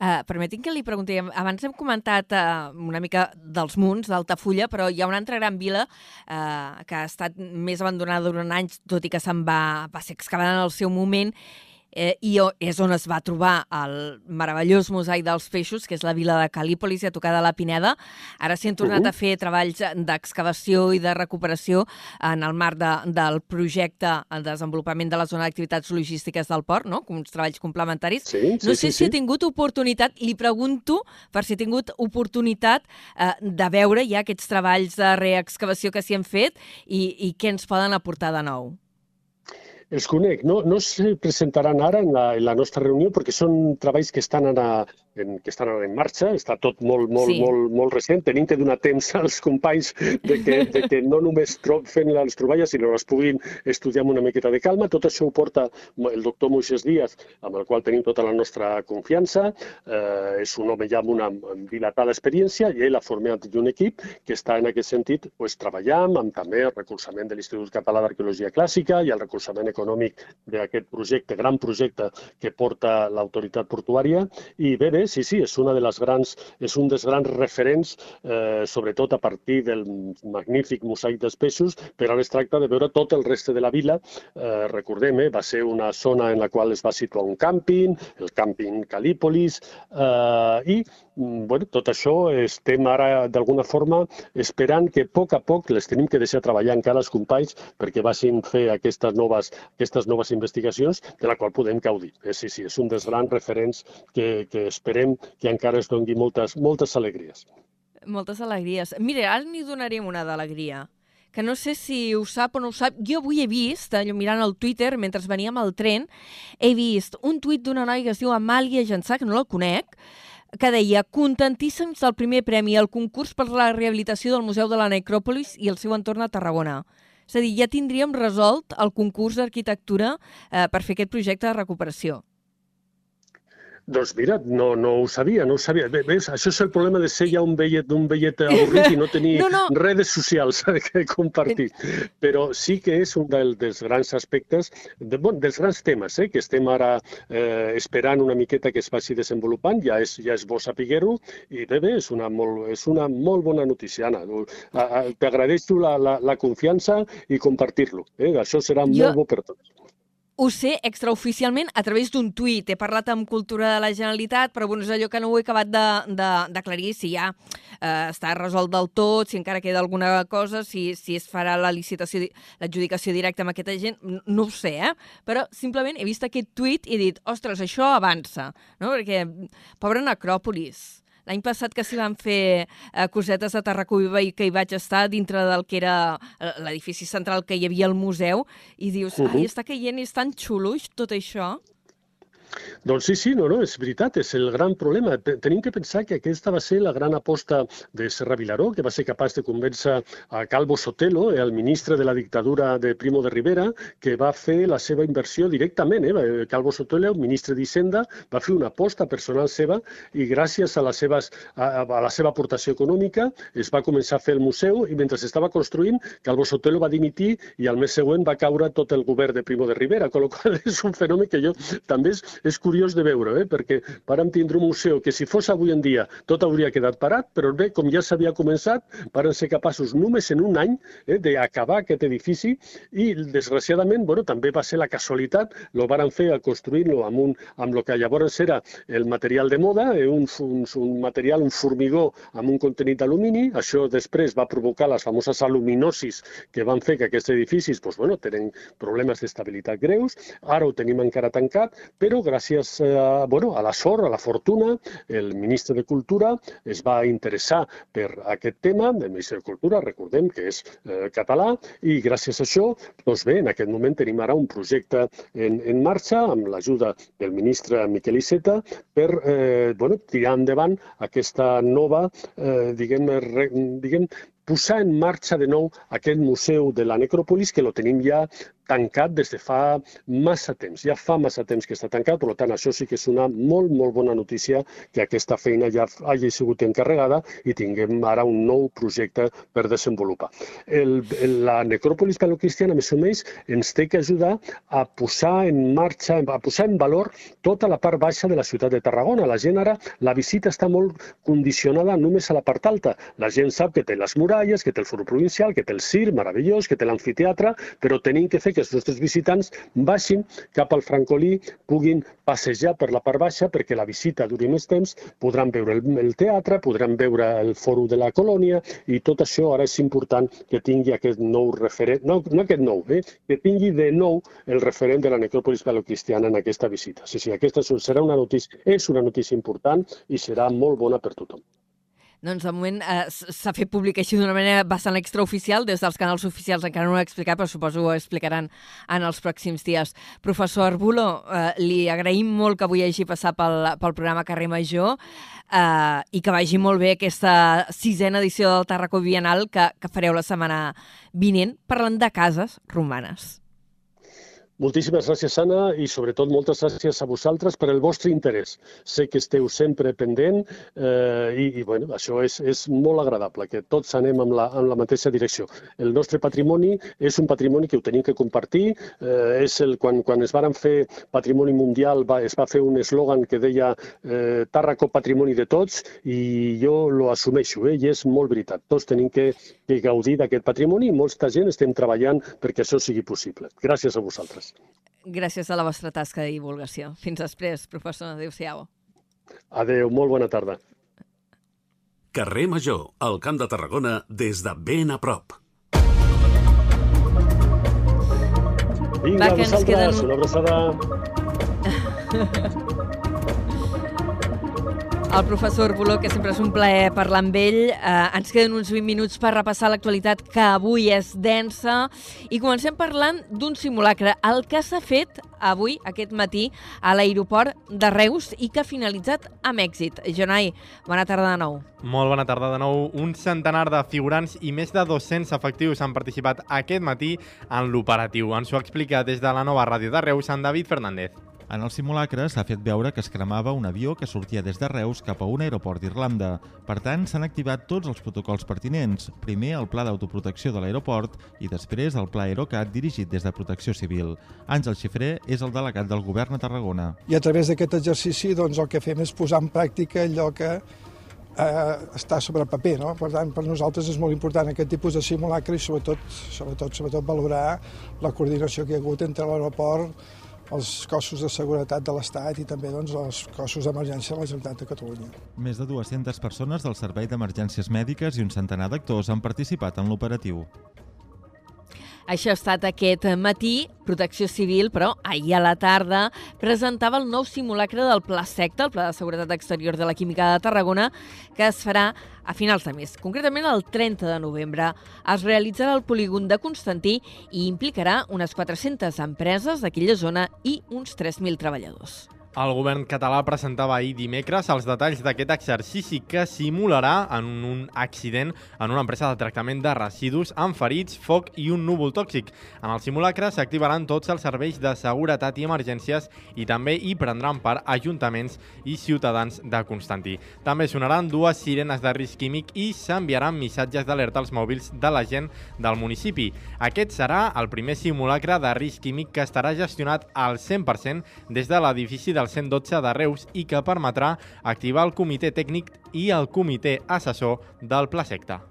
Uh, permetin que li pregunti, abans hem comentat uh, una mica dels munts d'Altafulla, però hi ha una altra gran vila uh, que ha estat més abandonada durant anys, tot i que se'n va, va ser excavada en el seu moment, eh, i és on es va trobar el meravellós mosaic dels peixos, que és la vila de Calípolis, a tocar de la Pineda. Ara s'hi han tornat uh -huh. a fer treballs d'excavació i de recuperació en el marc de, del projecte de desenvolupament de la zona d'activitats logístiques del port, no? com uns treballs complementaris. Sí, sí, no sé sí, si sí. ha tingut oportunitat, li pregunto per si ha tingut oportunitat eh, de veure ja aquests treballs de reexcavació que s'hi han fet i, i què ens poden aportar de nou. Els conec. No, no se presentaran ara en la, en la nostra reunió perquè són treballs que estan a, en, que estan en marxa, està tot molt, molt, sí. molt, molt recent. Tenim que donar temps als companys de que, de que no només tro fent les troballes, sinó les puguin estudiar amb una miqueta de calma. Tot això ho porta el doctor Moisés Díaz, amb el qual tenim tota la nostra confiança. Eh, és un home ja amb una dilatada experiència i ell ha format un equip que està en aquest sentit pues, treballant amb també el recolzament de l'Institut Català d'Arqueologia Clàssica i el recolzament econòmic d'aquest projecte, gran projecte que porta l'autoritat portuària. I bé, bé, sí, sí, és, una de les grans, és un dels grans referents, eh, sobretot a partir del magnífic mosaic dels peixos, però ara es tracta de veure tot el reste de la vila. Eh, recordem, eh, va ser una zona en la qual es va situar un càmping, el càmping Calípolis, eh, i bueno, tot això estem ara d'alguna forma esperant que a poc a poc les tenim que deixar treballar encara els companys perquè vagin fer aquestes noves, aquestes noves investigacions de la qual podem gaudir. Eh, sí, sí, és un dels grans referents que, que esperem que encara es doni moltes, moltes alegries. Moltes alegries. Mire, ara n'hi donarem una d'alegria que no sé si ho sap o no ho sap. Jo avui he vist, allò mirant el Twitter, mentre veníem al tren, he vist un tuit d'una noia que es diu Amàlia Jansà, que no la conec, que deia contentíssims del primer premi al concurs per la rehabilitació del Museu de la Necròpolis i el seu entorn a Tarragona. És a dir, ja tindríem resolt el concurs d'arquitectura eh, per fer aquest projecte de recuperació. Doncs mira, no, no ho sabia, no ho sabia. Bé, ves, això és el problema de ser ja un vellet, un vellet avorrit i no tenir no, no. redes socials que compartir. Però sí que és un del, dels grans aspectes, de, bon, dels grans temes, eh, que estem ara eh, esperant una miqueta que es vagi desenvolupant, ja és, ja és bo saber-ho, i bé, bé, és una molt, és una molt bona notícia, Anna. T'agradeixo la, la, la confiança i compartir-lo. Eh? Això serà jo... molt bo per tots ho sé extraoficialment a través d'un tuit. He parlat amb Cultura de la Generalitat, però bueno, és allò que no ho he acabat d'aclarir, si ja eh, està resolt del tot, si encara queda alguna cosa, si, si es farà la licitació, l'adjudicació directa amb aquesta gent, no ho sé, eh? Però simplement he vist aquest tuit i he dit, ostres, això avança, no? Perquè, pobra Necròpolis, L'any passat que s'hi van fer eh, cosetes a Tarracoviva i que hi vaig estar dintre del que era eh, l'edifici central que hi havia al museu i dius, uh -huh. ai, està caient i és tan xulo tot això. Doncs sí, sí, no, no, és veritat, és el gran problema. Tenim que pensar que aquesta va ser la gran aposta de Serra Vilaró, que va ser capaç de convèncer a Calvo Sotelo, el ministre de la dictadura de Primo de Rivera, que va fer la seva inversió directament. Eh? Calvo Sotelo, ministre d'Hisenda, va fer una aposta personal seva i gràcies a, les seves, a, a la seva aportació econòmica es va començar a fer el museu i mentre s'estava construint, Calvo Sotelo va dimitir i al mes següent va caure tot el govern de Primo de Rivera, amb la qual és un fenomen que jo també és, és curiós de veure, eh? perquè vàrem tindre un museu que si fos avui en dia tot hauria quedat parat, però bé, com ja s'havia començat, varen ser capaços només en un any eh, d'acabar aquest edifici i, desgraciadament, bueno, també va ser la casualitat, lo varen fer construint-lo amb, un, amb el que llavors era el material de moda, eh, un, un, un material, un formigó amb un contenit d'alumini, això després va provocar les famoses aluminosis que van fer que aquests edificis pues, bueno, tenen problemes d'estabilitat greus, ara ho tenim encara tancat, però gràcies a, bueno, a la sort, a la fortuna, el ministre de Cultura es va interessar per aquest tema, el ministre de Cultura, recordem que és eh, català, i gràcies a això, doncs bé, en aquest moment tenim ara un projecte en, en marxa amb l'ajuda del ministre Miquel Iceta per eh, bueno, tirar endavant aquesta nova, eh, diguem, re, diguem, posar en marxa de nou aquest museu de la necròpolis que lo tenim ja tancat des de fa massa temps. Ja fa massa temps que està tancat, per tant, això sí que és una molt, molt bona notícia que aquesta feina ja hagi sigut encarregada i tinguem ara un nou projecte per desenvolupar. El, la necròpolis paleocristiana, més o menys, ens té que ajudar a posar en marxa, a posar en valor tota la part baixa de la ciutat de Tarragona. La gent ara, la visita està molt condicionada només a la part alta. La gent sap que té les muralles, que té el foro provincial, que té el CIR, meravellós, que té l'amfiteatre, però tenim que fer que que els nostres visitants baixin cap al Francolí, puguin passejar per la part baixa perquè la visita duri més temps, podran veure el, el teatre, podran veure el foro de la colònia i tot això ara és important que tingui aquest nou referent, no, no aquest nou, eh, que tingui de nou el referent de la necròpolis paleocristiana en aquesta visita. Sí, sí, aquesta serà una notícia, és una notícia important i serà molt bona per tothom. Doncs de moment eh, s'ha fet públic així d'una manera bastant extraoficial, des dels canals oficials encara no ho he explicat, però suposo ho explicaran en els pròxims dies. Professor Arbulo, eh, li agraïm molt que avui hagi passat pel, pel programa Carrer Major eh, i que vagi molt bé aquesta sisena edició del Tarracó Bienal que, que fareu la setmana vinent parlant de cases romanes. Moltíssimes gràcies, Anna, i sobretot moltes gràcies a vosaltres per el vostre interès. Sé que esteu sempre pendent eh, i, i bueno, això és, és molt agradable, que tots anem amb la, amb la mateixa direcció. El nostre patrimoni és un patrimoni que ho tenim que compartir. Eh, és el, quan, quan es varen fer Patrimoni Mundial va, es va fer un eslògan que deia eh, Tàrraco Patrimoni de tots i jo lo assumeixo, eh, i és molt veritat. Tots tenim que, que gaudir d'aquest patrimoni i molta gent estem treballant perquè això sigui possible. Gràcies a vosaltres. Gràcies a la vostra tasca de divulgació. Fins després, professor. Adéu-siau. Adéu, molt bona tarda. Carrer Major, al Camp de Tarragona, des de ben a prop. Vinga, Va, que ens queden... una abraçada. El professor Boló, que sempre és un plaer parlar amb ell. Eh, ens queden uns 20 minuts per repassar l'actualitat, que avui és densa. I comencem parlant d'un simulacre, el que s'ha fet avui, aquest matí, a l'aeroport de Reus i que ha finalitzat amb èxit. Jonai, bona tarda de nou. Molt bona tarda de nou. Un centenar de figurants i més de 200 efectius han participat aquest matí en l'operatiu. Ens ho explica des de la nova ràdio de Reus, en David Fernández. En el simulacre s'ha fet veure que es cremava un avió que sortia des de Reus cap a un aeroport d'Irlanda. Per tant, s'han activat tots els protocols pertinents. Primer, el pla d'autoprotecció de l'aeroport i després el pla Aerocat dirigit des de Protecció Civil. Àngel Xifré és el delegat del govern a Tarragona. I a través d'aquest exercici doncs, el que fem és posar en pràctica allò que eh, està sobre paper. No? Per tant, per nosaltres és molt important aquest tipus de simulacre i sobretot, sobretot, sobretot valorar la coordinació que hi ha hagut entre l'aeroport, els cossos de seguretat de l'Estat i també doncs, els cossos d'emergència de la Generalitat de Catalunya. Més de 200 persones del Servei d'Emergències Mèdiques i un centenar d'actors han participat en l'operatiu. Això ha estat aquest matí. Protecció Civil, però ahir a la tarda presentava el nou simulacre del Pla Secta, el Pla de Seguretat Exterior de la Química de Tarragona, que es farà a finals de mes, concretament el 30 de novembre. Es realitzarà al polígon de Constantí i implicarà unes 400 empreses d'aquella zona i uns 3.000 treballadors. El govern català presentava ahir dimecres els detalls d'aquest exercici que simularà en un accident en una empresa de tractament de residus amb ferits, foc i un núvol tòxic. En el simulacre s'activaran tots els serveis de seguretat i emergències i també hi prendran part ajuntaments i ciutadans de Constantí. També sonaran dues sirenes de risc químic i s'enviaran missatges d'alerta als mòbils de la gent del municipi. Aquest serà el primer simulacre de risc químic que estarà gestionat al 100% des de l'edifici de del 112 de Reus i que permetrà activar el comitè tècnic i el comitè assessor del Pla Secta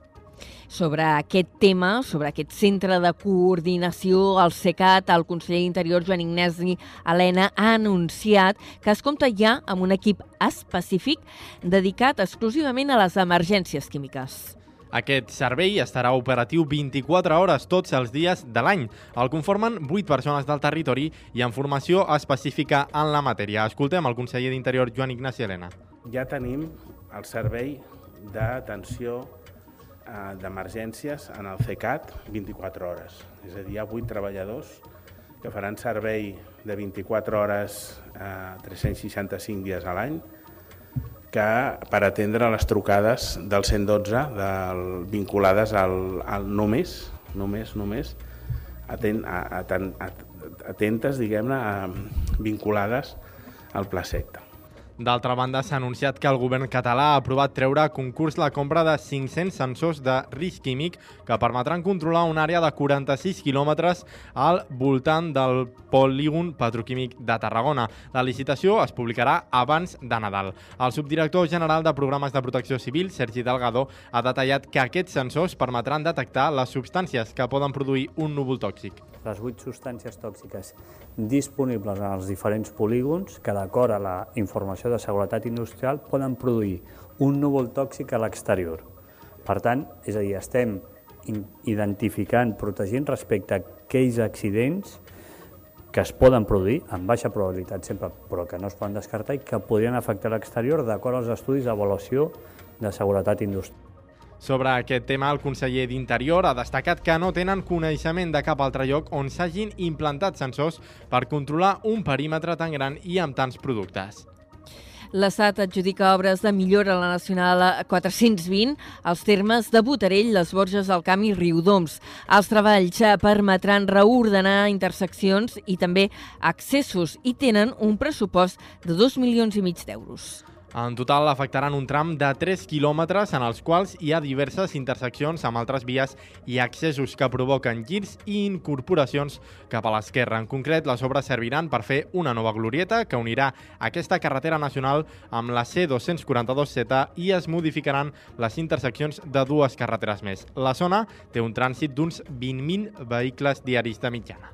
sobre aquest tema, sobre aquest centre de coordinació, el CECAT, el conseller d'Interior Joan Ignasi Helena ha anunciat que es compta ja amb un equip específic dedicat exclusivament a les emergències químiques. Aquest servei estarà operatiu 24 hores tots els dies de l'any. El conformen 8 persones del territori i amb formació específica en la matèria. Escoltem el conseller d'Interior, Joan Ignasi Helena. Ja tenim el servei d'atenció eh, d'emergències en el CECAT 24 hores. És a dir, hi ha 8 treballadors que faran servei de 24 hores eh, 365 dies a l'any que per atendre les trucades del 112 del, vinculades al, al només, només, només, atent, atent, atentes, diguem-ne, vinculades al pla secta. D'altra banda, s'ha anunciat que el govern català ha aprovat treure a concurs la compra de 500 sensors de risc químic que permetran controlar una àrea de 46 quilòmetres al voltant del polígon petroquímic de Tarragona. La licitació es publicarà abans de Nadal. El subdirector general de Programes de Protecció Civil, Sergi Delgado, ha detallat que aquests sensors permetran detectar les substàncies que poden produir un núvol tòxic. Les 8 substàncies tòxiques disponibles en els diferents polígons que, d'acord a la informació de seguretat industrial poden produir un núvol tòxic a l'exterior. Per tant, és a dir, estem identificant, protegint respecte a aquells accidents que es poden produir, amb baixa probabilitat sempre, però que no es poden descartar i que podrien afectar l'exterior d'acord als estudis d'avaluació de seguretat industrial. Sobre aquest tema, el conseller d'Interior ha destacat que no tenen coneixement de cap altre lloc on s'hagin implantat sensors per controlar un perímetre tan gran i amb tants productes. L'Estat adjudica obres de millora a la Nacional 420 als termes de Botarell, les Borges del Camp i Riudoms. Els treballs permetran reordenar interseccions i també accessos i tenen un pressupost de 2 milions i mig d'euros. En total afectaran un tram de 3 quilòmetres en els quals hi ha diverses interseccions amb altres vies i accessos que provoquen girs i incorporacions cap a l'esquerra. En concret, les obres serviran per fer una nova glorieta que unirà aquesta carretera nacional amb la C242Z i es modificaran les interseccions de dues carreteres més. La zona té un trànsit d'uns 20.000 vehicles diaris de mitjana.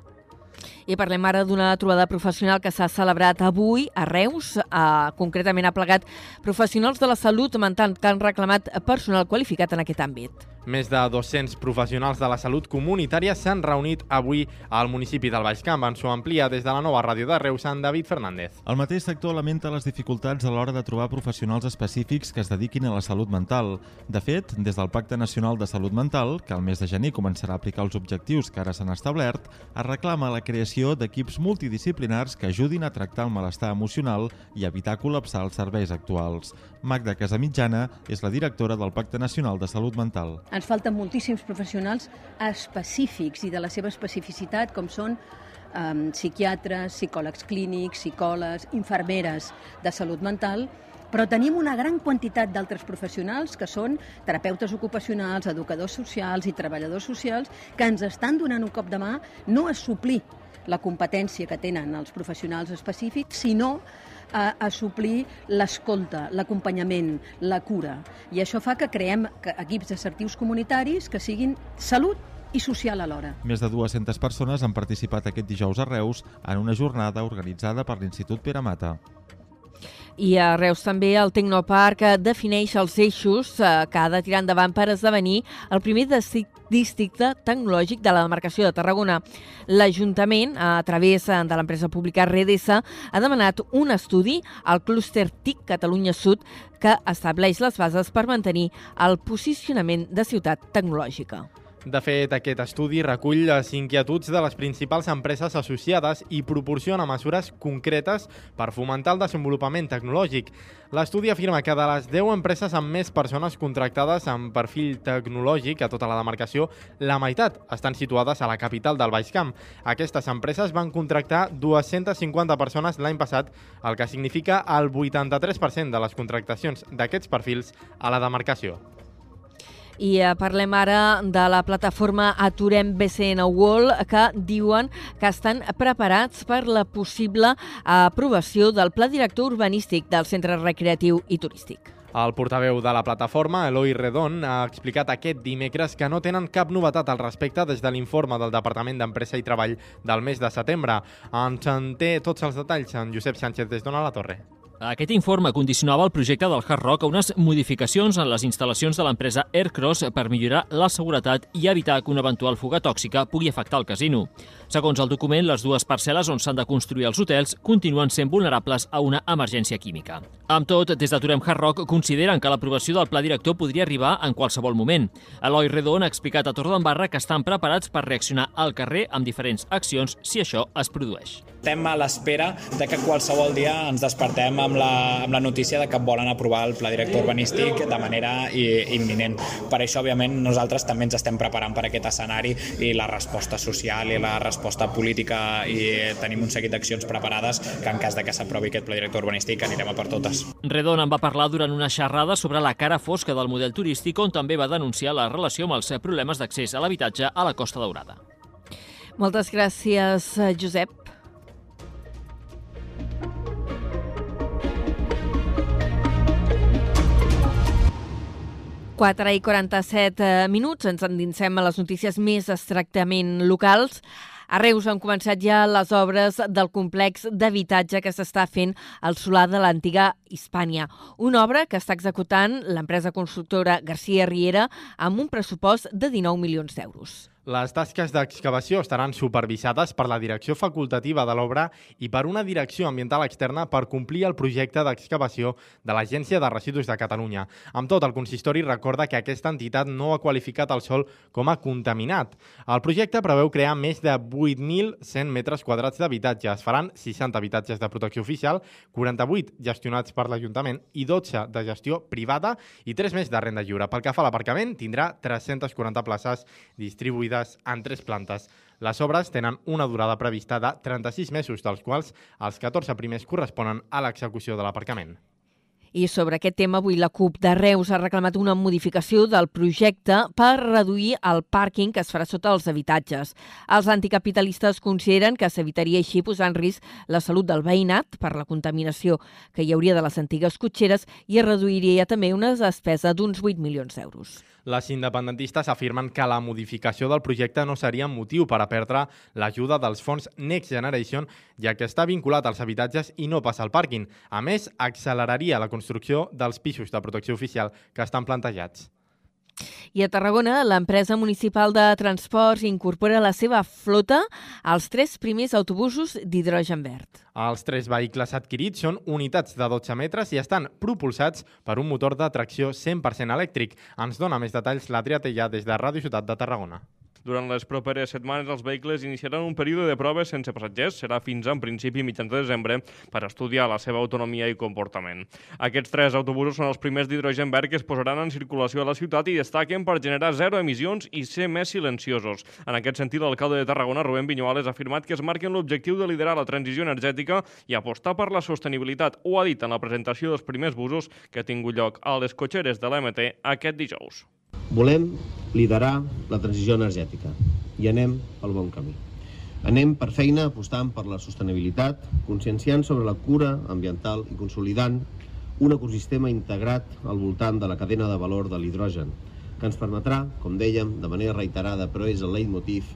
I parlem ara d'una trobada professional que s'ha celebrat avui a Reus. Eh, concretament ha plegat professionals de la salut mental que han reclamat personal qualificat en aquest àmbit. Més de 200 professionals de la salut comunitària s'han reunit avui al municipi del Baix Camp. Ens ho amplia des de la nova ràdio de Reus, en David Fernández. El mateix sector lamenta les dificultats a l'hora de trobar professionals específics que es dediquin a la salut mental. De fet, des del Pacte Nacional de Salut Mental, que al mes de gener començarà a aplicar els objectius que ara s'han establert, es reclama la creació d'equips multidisciplinars que ajudin a tractar el malestar emocional i evitar col·lapsar els serveis actuals. Magda Casamitjana és la directora del Pacte Nacional de Salut Mental. Ens falten moltíssims professionals específics i de la seva especificitat, com són um, psiquiatres, psicòlegs clínics, psicòlegs, infermeres de salut mental, però tenim una gran quantitat d'altres professionals que són terapeutes ocupacionals, educadors socials i treballadors socials que ens estan donant un cop de mà no a suplir la competència que tenen els professionals específics, sinó a, a suplir l'escolta, l'acompanyament, la cura. I això fa que creem equips assertius comunitaris que siguin salut i social alhora. Més de 200 persones han participat aquest dijous a Reus en una jornada organitzada per l'Institut Pere Mata. I a Reus també el Tecnoparc defineix els eixos eh, que ha de tirar endavant per esdevenir el primer districte tecnològic de la demarcació de Tarragona. L'Ajuntament, a través de l'empresa pública Redesa, ha demanat un estudi al clúster TIC Catalunya Sud que estableix les bases per mantenir el posicionament de ciutat tecnològica. De fet, aquest estudi recull les inquietuds de les principals empreses associades i proporciona mesures concretes per fomentar el desenvolupament tecnològic. L'estudi afirma que de les 10 empreses amb més persones contractades amb perfil tecnològic a tota la demarcació, la meitat estan situades a la capital del Baix Camp. Aquestes empreses van contractar 250 persones l'any passat, el que significa el 83% de les contractacions d'aquests perfils a la demarcació. I eh, parlem ara de la plataforma Aturem BCN Wall, que diuen que estan preparats per la possible aprovació del Pla Director Urbanístic del Centre Recreatiu i Turístic. El portaveu de la plataforma, Eloi Redon, ha explicat aquest dimecres que no tenen cap novetat al respecte des de l'informe del Departament d'Empresa i Treball del mes de setembre. Ens en té tots els detalls en Josep Sánchez des d'Ona la Torre. Aquest informe condicionava el projecte del Hard Rock a unes modificacions en les instal·lacions de l'empresa Aircross per millorar la seguretat i evitar que una eventual fuga tòxica pugui afectar el casino. Segons el document, les dues parcel·les on s'han de construir els hotels continuen sent vulnerables a una emergència química. Amb tot, des d'Aturem Hard Rock consideren que l'aprovació del pla director podria arribar en qualsevol moment. Eloi Redon ha explicat a Torredembarra que estan preparats per reaccionar al carrer amb diferents accions si això es produeix. Estem a l'espera de que qualsevol dia ens despertem amb la, amb la notícia de que volen aprovar el pla director urbanístic de manera imminent. Per això, òbviament, nosaltres també ens estem preparant per aquest escenari i la resposta social i la resposta política i tenim un seguit d'accions preparades que en cas de que s'aprovi aquest pla director urbanístic anirem a per totes. Redon en va parlar durant una xerrada sobre la cara fosca del model turístic on també va denunciar la relació amb els problemes d'accés a l'habitatge a la Costa Daurada. Moltes gràcies, Josep. 4 i 47 eh, minuts. Ens endinsem a les notícies més estrictament locals. A Reus han començat ja les obres del complex d'habitatge que s'està fent al solar de l'antiga Hispània. Una obra que està executant l'empresa constructora García Riera amb un pressupost de 19 milions d'euros. Les tasques d'excavació estaran supervisades per la direcció facultativa de l'obra i per una direcció ambiental externa per complir el projecte d'excavació de l'Agència de Residus de Catalunya. Amb tot, el consistori recorda que aquesta entitat no ha qualificat el sol com a contaminat. El projecte preveu crear més de 8.100 metres quadrats d'habitatge. Es faran 60 habitatges de protecció oficial, 48 gestionats per l'Ajuntament i 12 de gestió privada i 3 més de renda lliure. Pel que fa a l'aparcament, tindrà 340 places distribuïdes dividides en tres plantes. Les obres tenen una durada prevista de 36 mesos, dels quals els 14 primers corresponen a l'execució de l'aparcament. I sobre aquest tema, avui la CUP de Reus ha reclamat una modificació del projecte per reduir el pàrquing que es farà sota els habitatges. Els anticapitalistes consideren que s'evitaria així posar en risc la salut del veïnat per la contaminació que hi hauria de les antigues cotxeres i es reduiria també una despesa d'uns 8 milions d'euros. Les independentistes afirmen que la modificació del projecte no seria motiu per a perdre l'ajuda dels fons Next Generation, ja que està vinculat als habitatges i no passa al pàrquing. A més, acceleraria la construcció dels pisos de protecció oficial que estan plantejats. I a Tarragona, l'empresa municipal de transports incorpora la seva flota els tres primers autobusos d'hidrogen verd. Els tres vehicles adquirits són unitats de 12 metres i estan propulsats per un motor de tracció 100% elèctric. Ens dona més detalls l'Adrià Tellà des de Ràdio Ciutat de Tarragona. Durant les properes setmanes, els vehicles iniciaran un període de proves sense passatgers. Serà fins en principi mitjans de desembre per estudiar la seva autonomia i comportament. Aquests tres autobusos són els primers d'hidrogen verd que es posaran en circulació a la ciutat i destaquen per generar zero emissions i ser més silenciosos. En aquest sentit, l'alcalde de Tarragona, Rubén Viñuales, ha afirmat que es marquen l'objectiu de liderar la transició energètica i apostar per la sostenibilitat. Ho ha dit en la presentació dels primers busos que ha tingut lloc a les cotxeres de l'MT aquest dijous. Volem liderar la transició energètica i anem pel bon camí. Anem per feina apostant per la sostenibilitat, conscienciant sobre la cura ambiental i consolidant un ecosistema integrat al voltant de la cadena de valor de l'hidrogen, que ens permetrà, com dèiem, de manera reiterada, però és el leitmotiv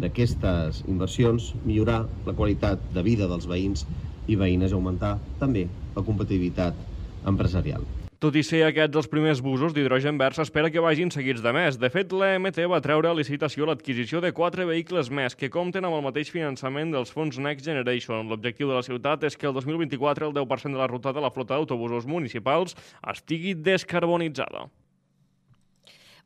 d'aquestes inversions, millorar la qualitat de vida dels veïns i veïnes i augmentar també la competitivitat empresarial. Tot i ser aquests els primers busos d'hidrogen verd, s'espera que vagin seguits de més. De fet, l'EMT va treure a licitació l'adquisició de quatre vehicles més que compten amb el mateix finançament dels fons Next Generation. L'objectiu de la ciutat és que el 2024 el 10% de la ruta de la flota d'autobusos municipals estigui descarbonitzada.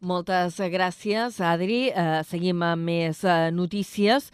Moltes gràcies, Adri. Uh, seguim amb més uh, notícies.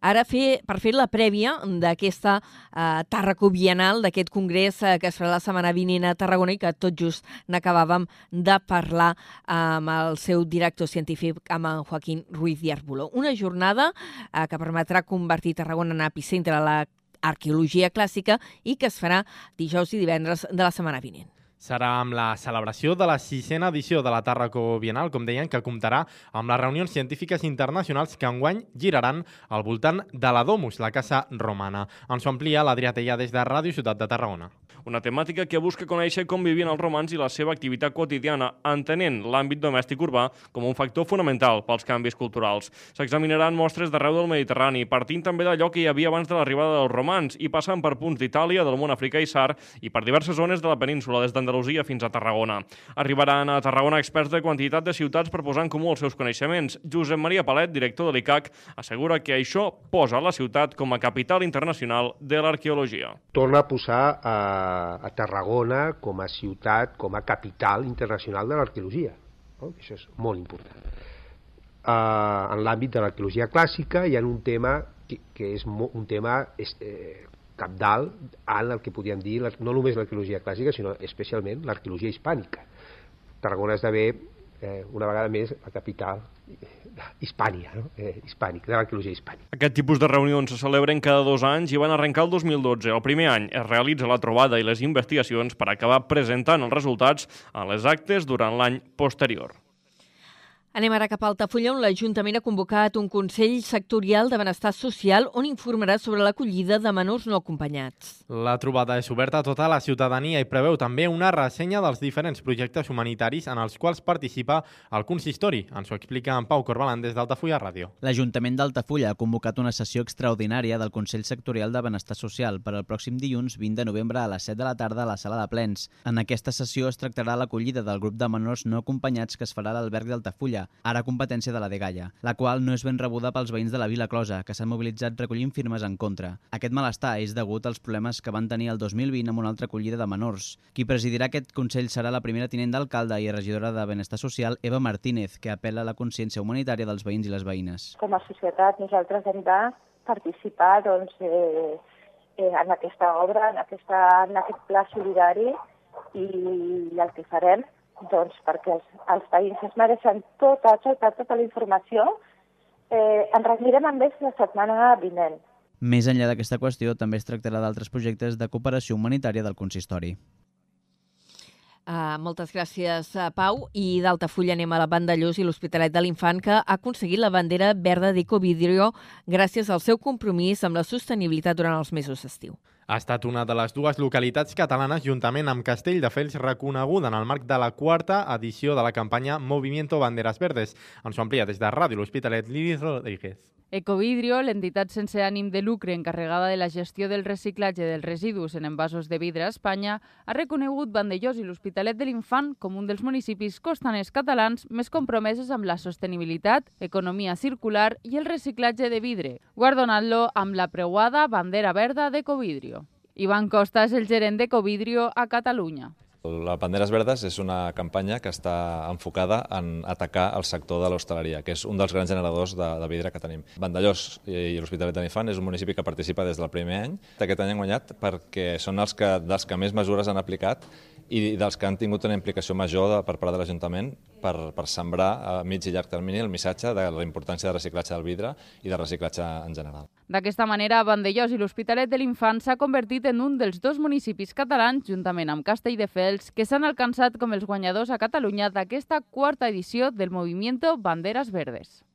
Ara, fer, per fer la prèvia d'aquesta eh, Tarraco Bienal, d'aquest congrés eh, que es farà la setmana vinent a Tarragona i que tot just n'acabàvem de parlar amb el seu director científic, amb en Joaquín Ruiz de Arbulo. Una jornada eh, que permetrà convertir Tarragona en epicentre de la arqueologia clàssica i que es farà dijous i divendres de la setmana vinent. Serà amb la celebració de la sisena edició de la Tàrraco Bienal, com deien, que comptarà amb les reunions científiques internacionals que enguany giraran al voltant de la Domus, la casa romana. Ens ho amplia l'Adrià Tellà des de Ràdio Ciutat de Tarragona. Una temàtica que busca conèixer com vivien els romans i la seva activitat quotidiana, entenent l'àmbit domèstic urbà com un factor fonamental pels canvis culturals. S'examinaran mostres d'arreu del Mediterrani, partint també d'allò que hi havia abans de l'arribada dels romans i passant per punts d'Itàlia, del món africà i sar i per diverses zones de la península, des d'Andalusia fins a Tarragona. Arribaran a Tarragona experts de quantitat de ciutats per posar en comú els seus coneixements. Josep Maria Palet, director de l'ICAC, assegura que això posa la ciutat com a capital internacional de l'arqueologia. Torna a posar a, a Tarragona com a ciutat, com a capital internacional de l'arqueologia. No? Això és molt important. Uh, en l'àmbit de l'arqueologia clàssica hi ha un tema que, que és un tema eh, capdalt en el que podríem dir no només l'arqueologia clàssica, sinó especialment l'arqueologia hispànica. Tarragona esdevé eh, una vegada més la capital hispània, no? eh, hispànic, de l'arqueologia hispànica. Aquest tipus de reunions se celebren cada dos anys i van arrencar el 2012. El primer any es realitza la trobada i les investigacions per acabar presentant els resultats a les actes durant l'any posterior. Anem ara cap a Altafulla, on l'Ajuntament ha convocat un Consell Sectorial de Benestar Social on informarà sobre l'acollida de menors no acompanyats. La trobada és oberta a tota la ciutadania i preveu també una ressenya dels diferents projectes humanitaris en els quals participa el consistori. Ens ho explica en Pau Corbalan des d'Altafulla Ràdio. L'Ajuntament d'Altafulla ha convocat una sessió extraordinària del Consell Sectorial de Benestar Social per al pròxim dilluns 20 de novembre a les 7 de la tarda a la sala de plens. En aquesta sessió es tractarà l'acollida del grup de menors no acompanyats que es farà a l'alberg d'Altafulla, ara competència de la Degalla, la qual no és ben rebuda pels veïns de la Vila Closa, que s'han mobilitzat recollint firmes en contra. Aquest malestar és degut als problemes que van tenir el 2020 amb una altra acollida de menors. Qui presidirà aquest Consell serà la primera tinent d'alcalde i regidora de Benestar Social, Eva Martínez, que apela a la consciència humanitària dels veïns i les veïnes. Com a societat nosaltres hem de participar doncs, eh, eh, en aquesta obra, en, aquesta, en aquest pla solidari i el que farem doncs perquè els, els veïns es mereixen tota, tota, tota la informació. Eh, ens reunirem amb ells la setmana vinent. Més enllà d'aquesta qüestió, també es tractarà d'altres projectes de cooperació humanitària del consistori. Uh, moltes gràcies, uh, Pau. I d'Altafulla anem a la Vandellós i l'Hospitalet de l'Infant, que ha aconseguit la bandera verda d'Ecovidrio gràcies al seu compromís amb la sostenibilitat durant els mesos d'estiu. Ha estat una de les dues localitats catalanes, juntament amb Castelldefels, reconeguda en el marc de la quarta edició de la campanya Movimiento Banderas Verdes. Ens ho amplia des de Ràdio l'Hospitalet, Liris Rodríguez. Ecovidrio, l'entitat sense ànim de lucre encarregada de la gestió del reciclatge dels residus en envasos de vidre a Espanya, ha reconegut Vandellós i l'Hospitalet de l'Infant com un dels municipis costaners catalans més compromesos amb la sostenibilitat, economia circular i el reciclatge de vidre, guardonant-lo amb la preuada bandera verda d'Ecovidrio. Ivan Costa és el gerent d'Ecovidrio a Catalunya. La Banderes Verdes és una campanya que està enfocada en atacar el sector de l'hostaleria, que és un dels grans generadors de, de vidre que tenim. Vandellós i l'Hospitalet de Nifant és un municipi que participa des del primer any. Aquest any han guanyat perquè són els que, dels que més mesures han aplicat i dels que han tingut una implicació major de, per part de l'Ajuntament per, per sembrar a mig i llarg termini el missatge de la importància de reciclatge del vidre i de reciclatge en general. D'aquesta manera, Vandellós i l'Hospitalet de l'Infant s'ha convertit en un dels dos municipis catalans, juntament amb Castelldefels, que s'han alcançat com els guanyadors a Catalunya d'aquesta quarta edició del Movimiento Banderas Verdes.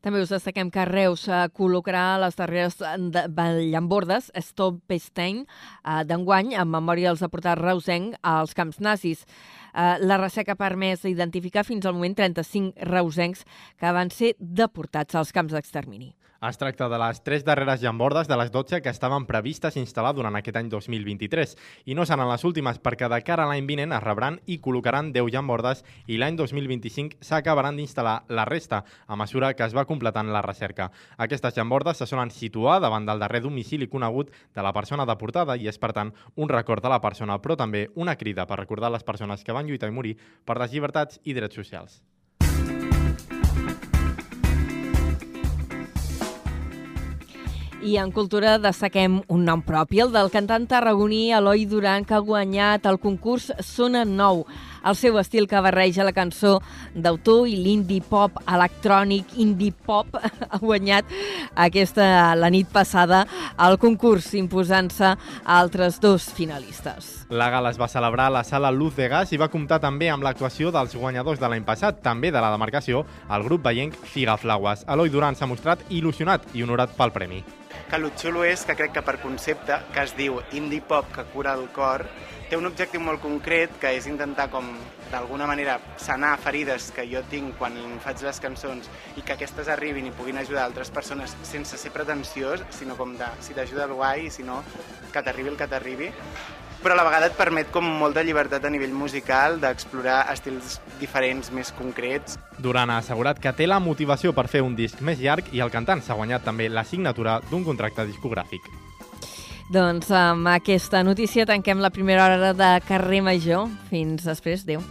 També us destaquem que Reus uh, col·locarà les darreres llambordes Stolpestein uh, d'enguany en memòria dels deportats reusenc als camps nazis. La resseca ha permès identificar fins al moment 35 reusencs que van ser deportats als camps d'extermini. Es tracta de les tres darreres llambordes de les 12 que estaven previstes instal·lar durant aquest any 2023 i no seran les últimes perquè de cara a l'any vinent es rebran i col·locaran 10 llambordes i l'any 2025 s'acabaran d'instal·lar la resta a mesura que es va completant la recerca. Aquestes llambordes se solen situar davant del darrer domicili conegut de la persona deportada i és, per tant, un record de la persona, però també una crida per recordar les persones que van lluitar i morir per les llibertats i drets socials. I en cultura destaquem un nom propi, el del cantant tarragoní Eloi Duran, que ha guanyat el concurs Sona Nou. el seu estil que barreja la cançó d'autor i l'indie pop electrònic, indie pop, ha guanyat aquesta la nit passada al concurs, imposant-se a altres dos finalistes. La gala es va celebrar a la sala Luz de Gas i va comptar també amb l'actuació dels guanyadors de l'any passat, també de la demarcació, el grup veient Figaflaues. Eloi Duran s'ha mostrat il·lusionat i honorat pel premi. Que el xulo és que crec que per concepte, que es diu indie pop que cura el cor, té un objectiu molt concret, que és intentar com d'alguna manera sanar ferides que jo tinc quan faig les cançons i que aquestes arribin i puguin ajudar altres persones sense ser pretensiós, sinó com de si t'ajuda el guai, si no, que t'arribi el que t'arribi però a la vegada et permet com molta llibertat a nivell musical d'explorar estils diferents, més concrets. Duran ha assegurat que té la motivació per fer un disc més llarg i el cantant s'ha guanyat també la signatura d'un contracte discogràfic. Doncs amb aquesta notícia tanquem la primera hora de Carrer Major. Fins després. Adéu.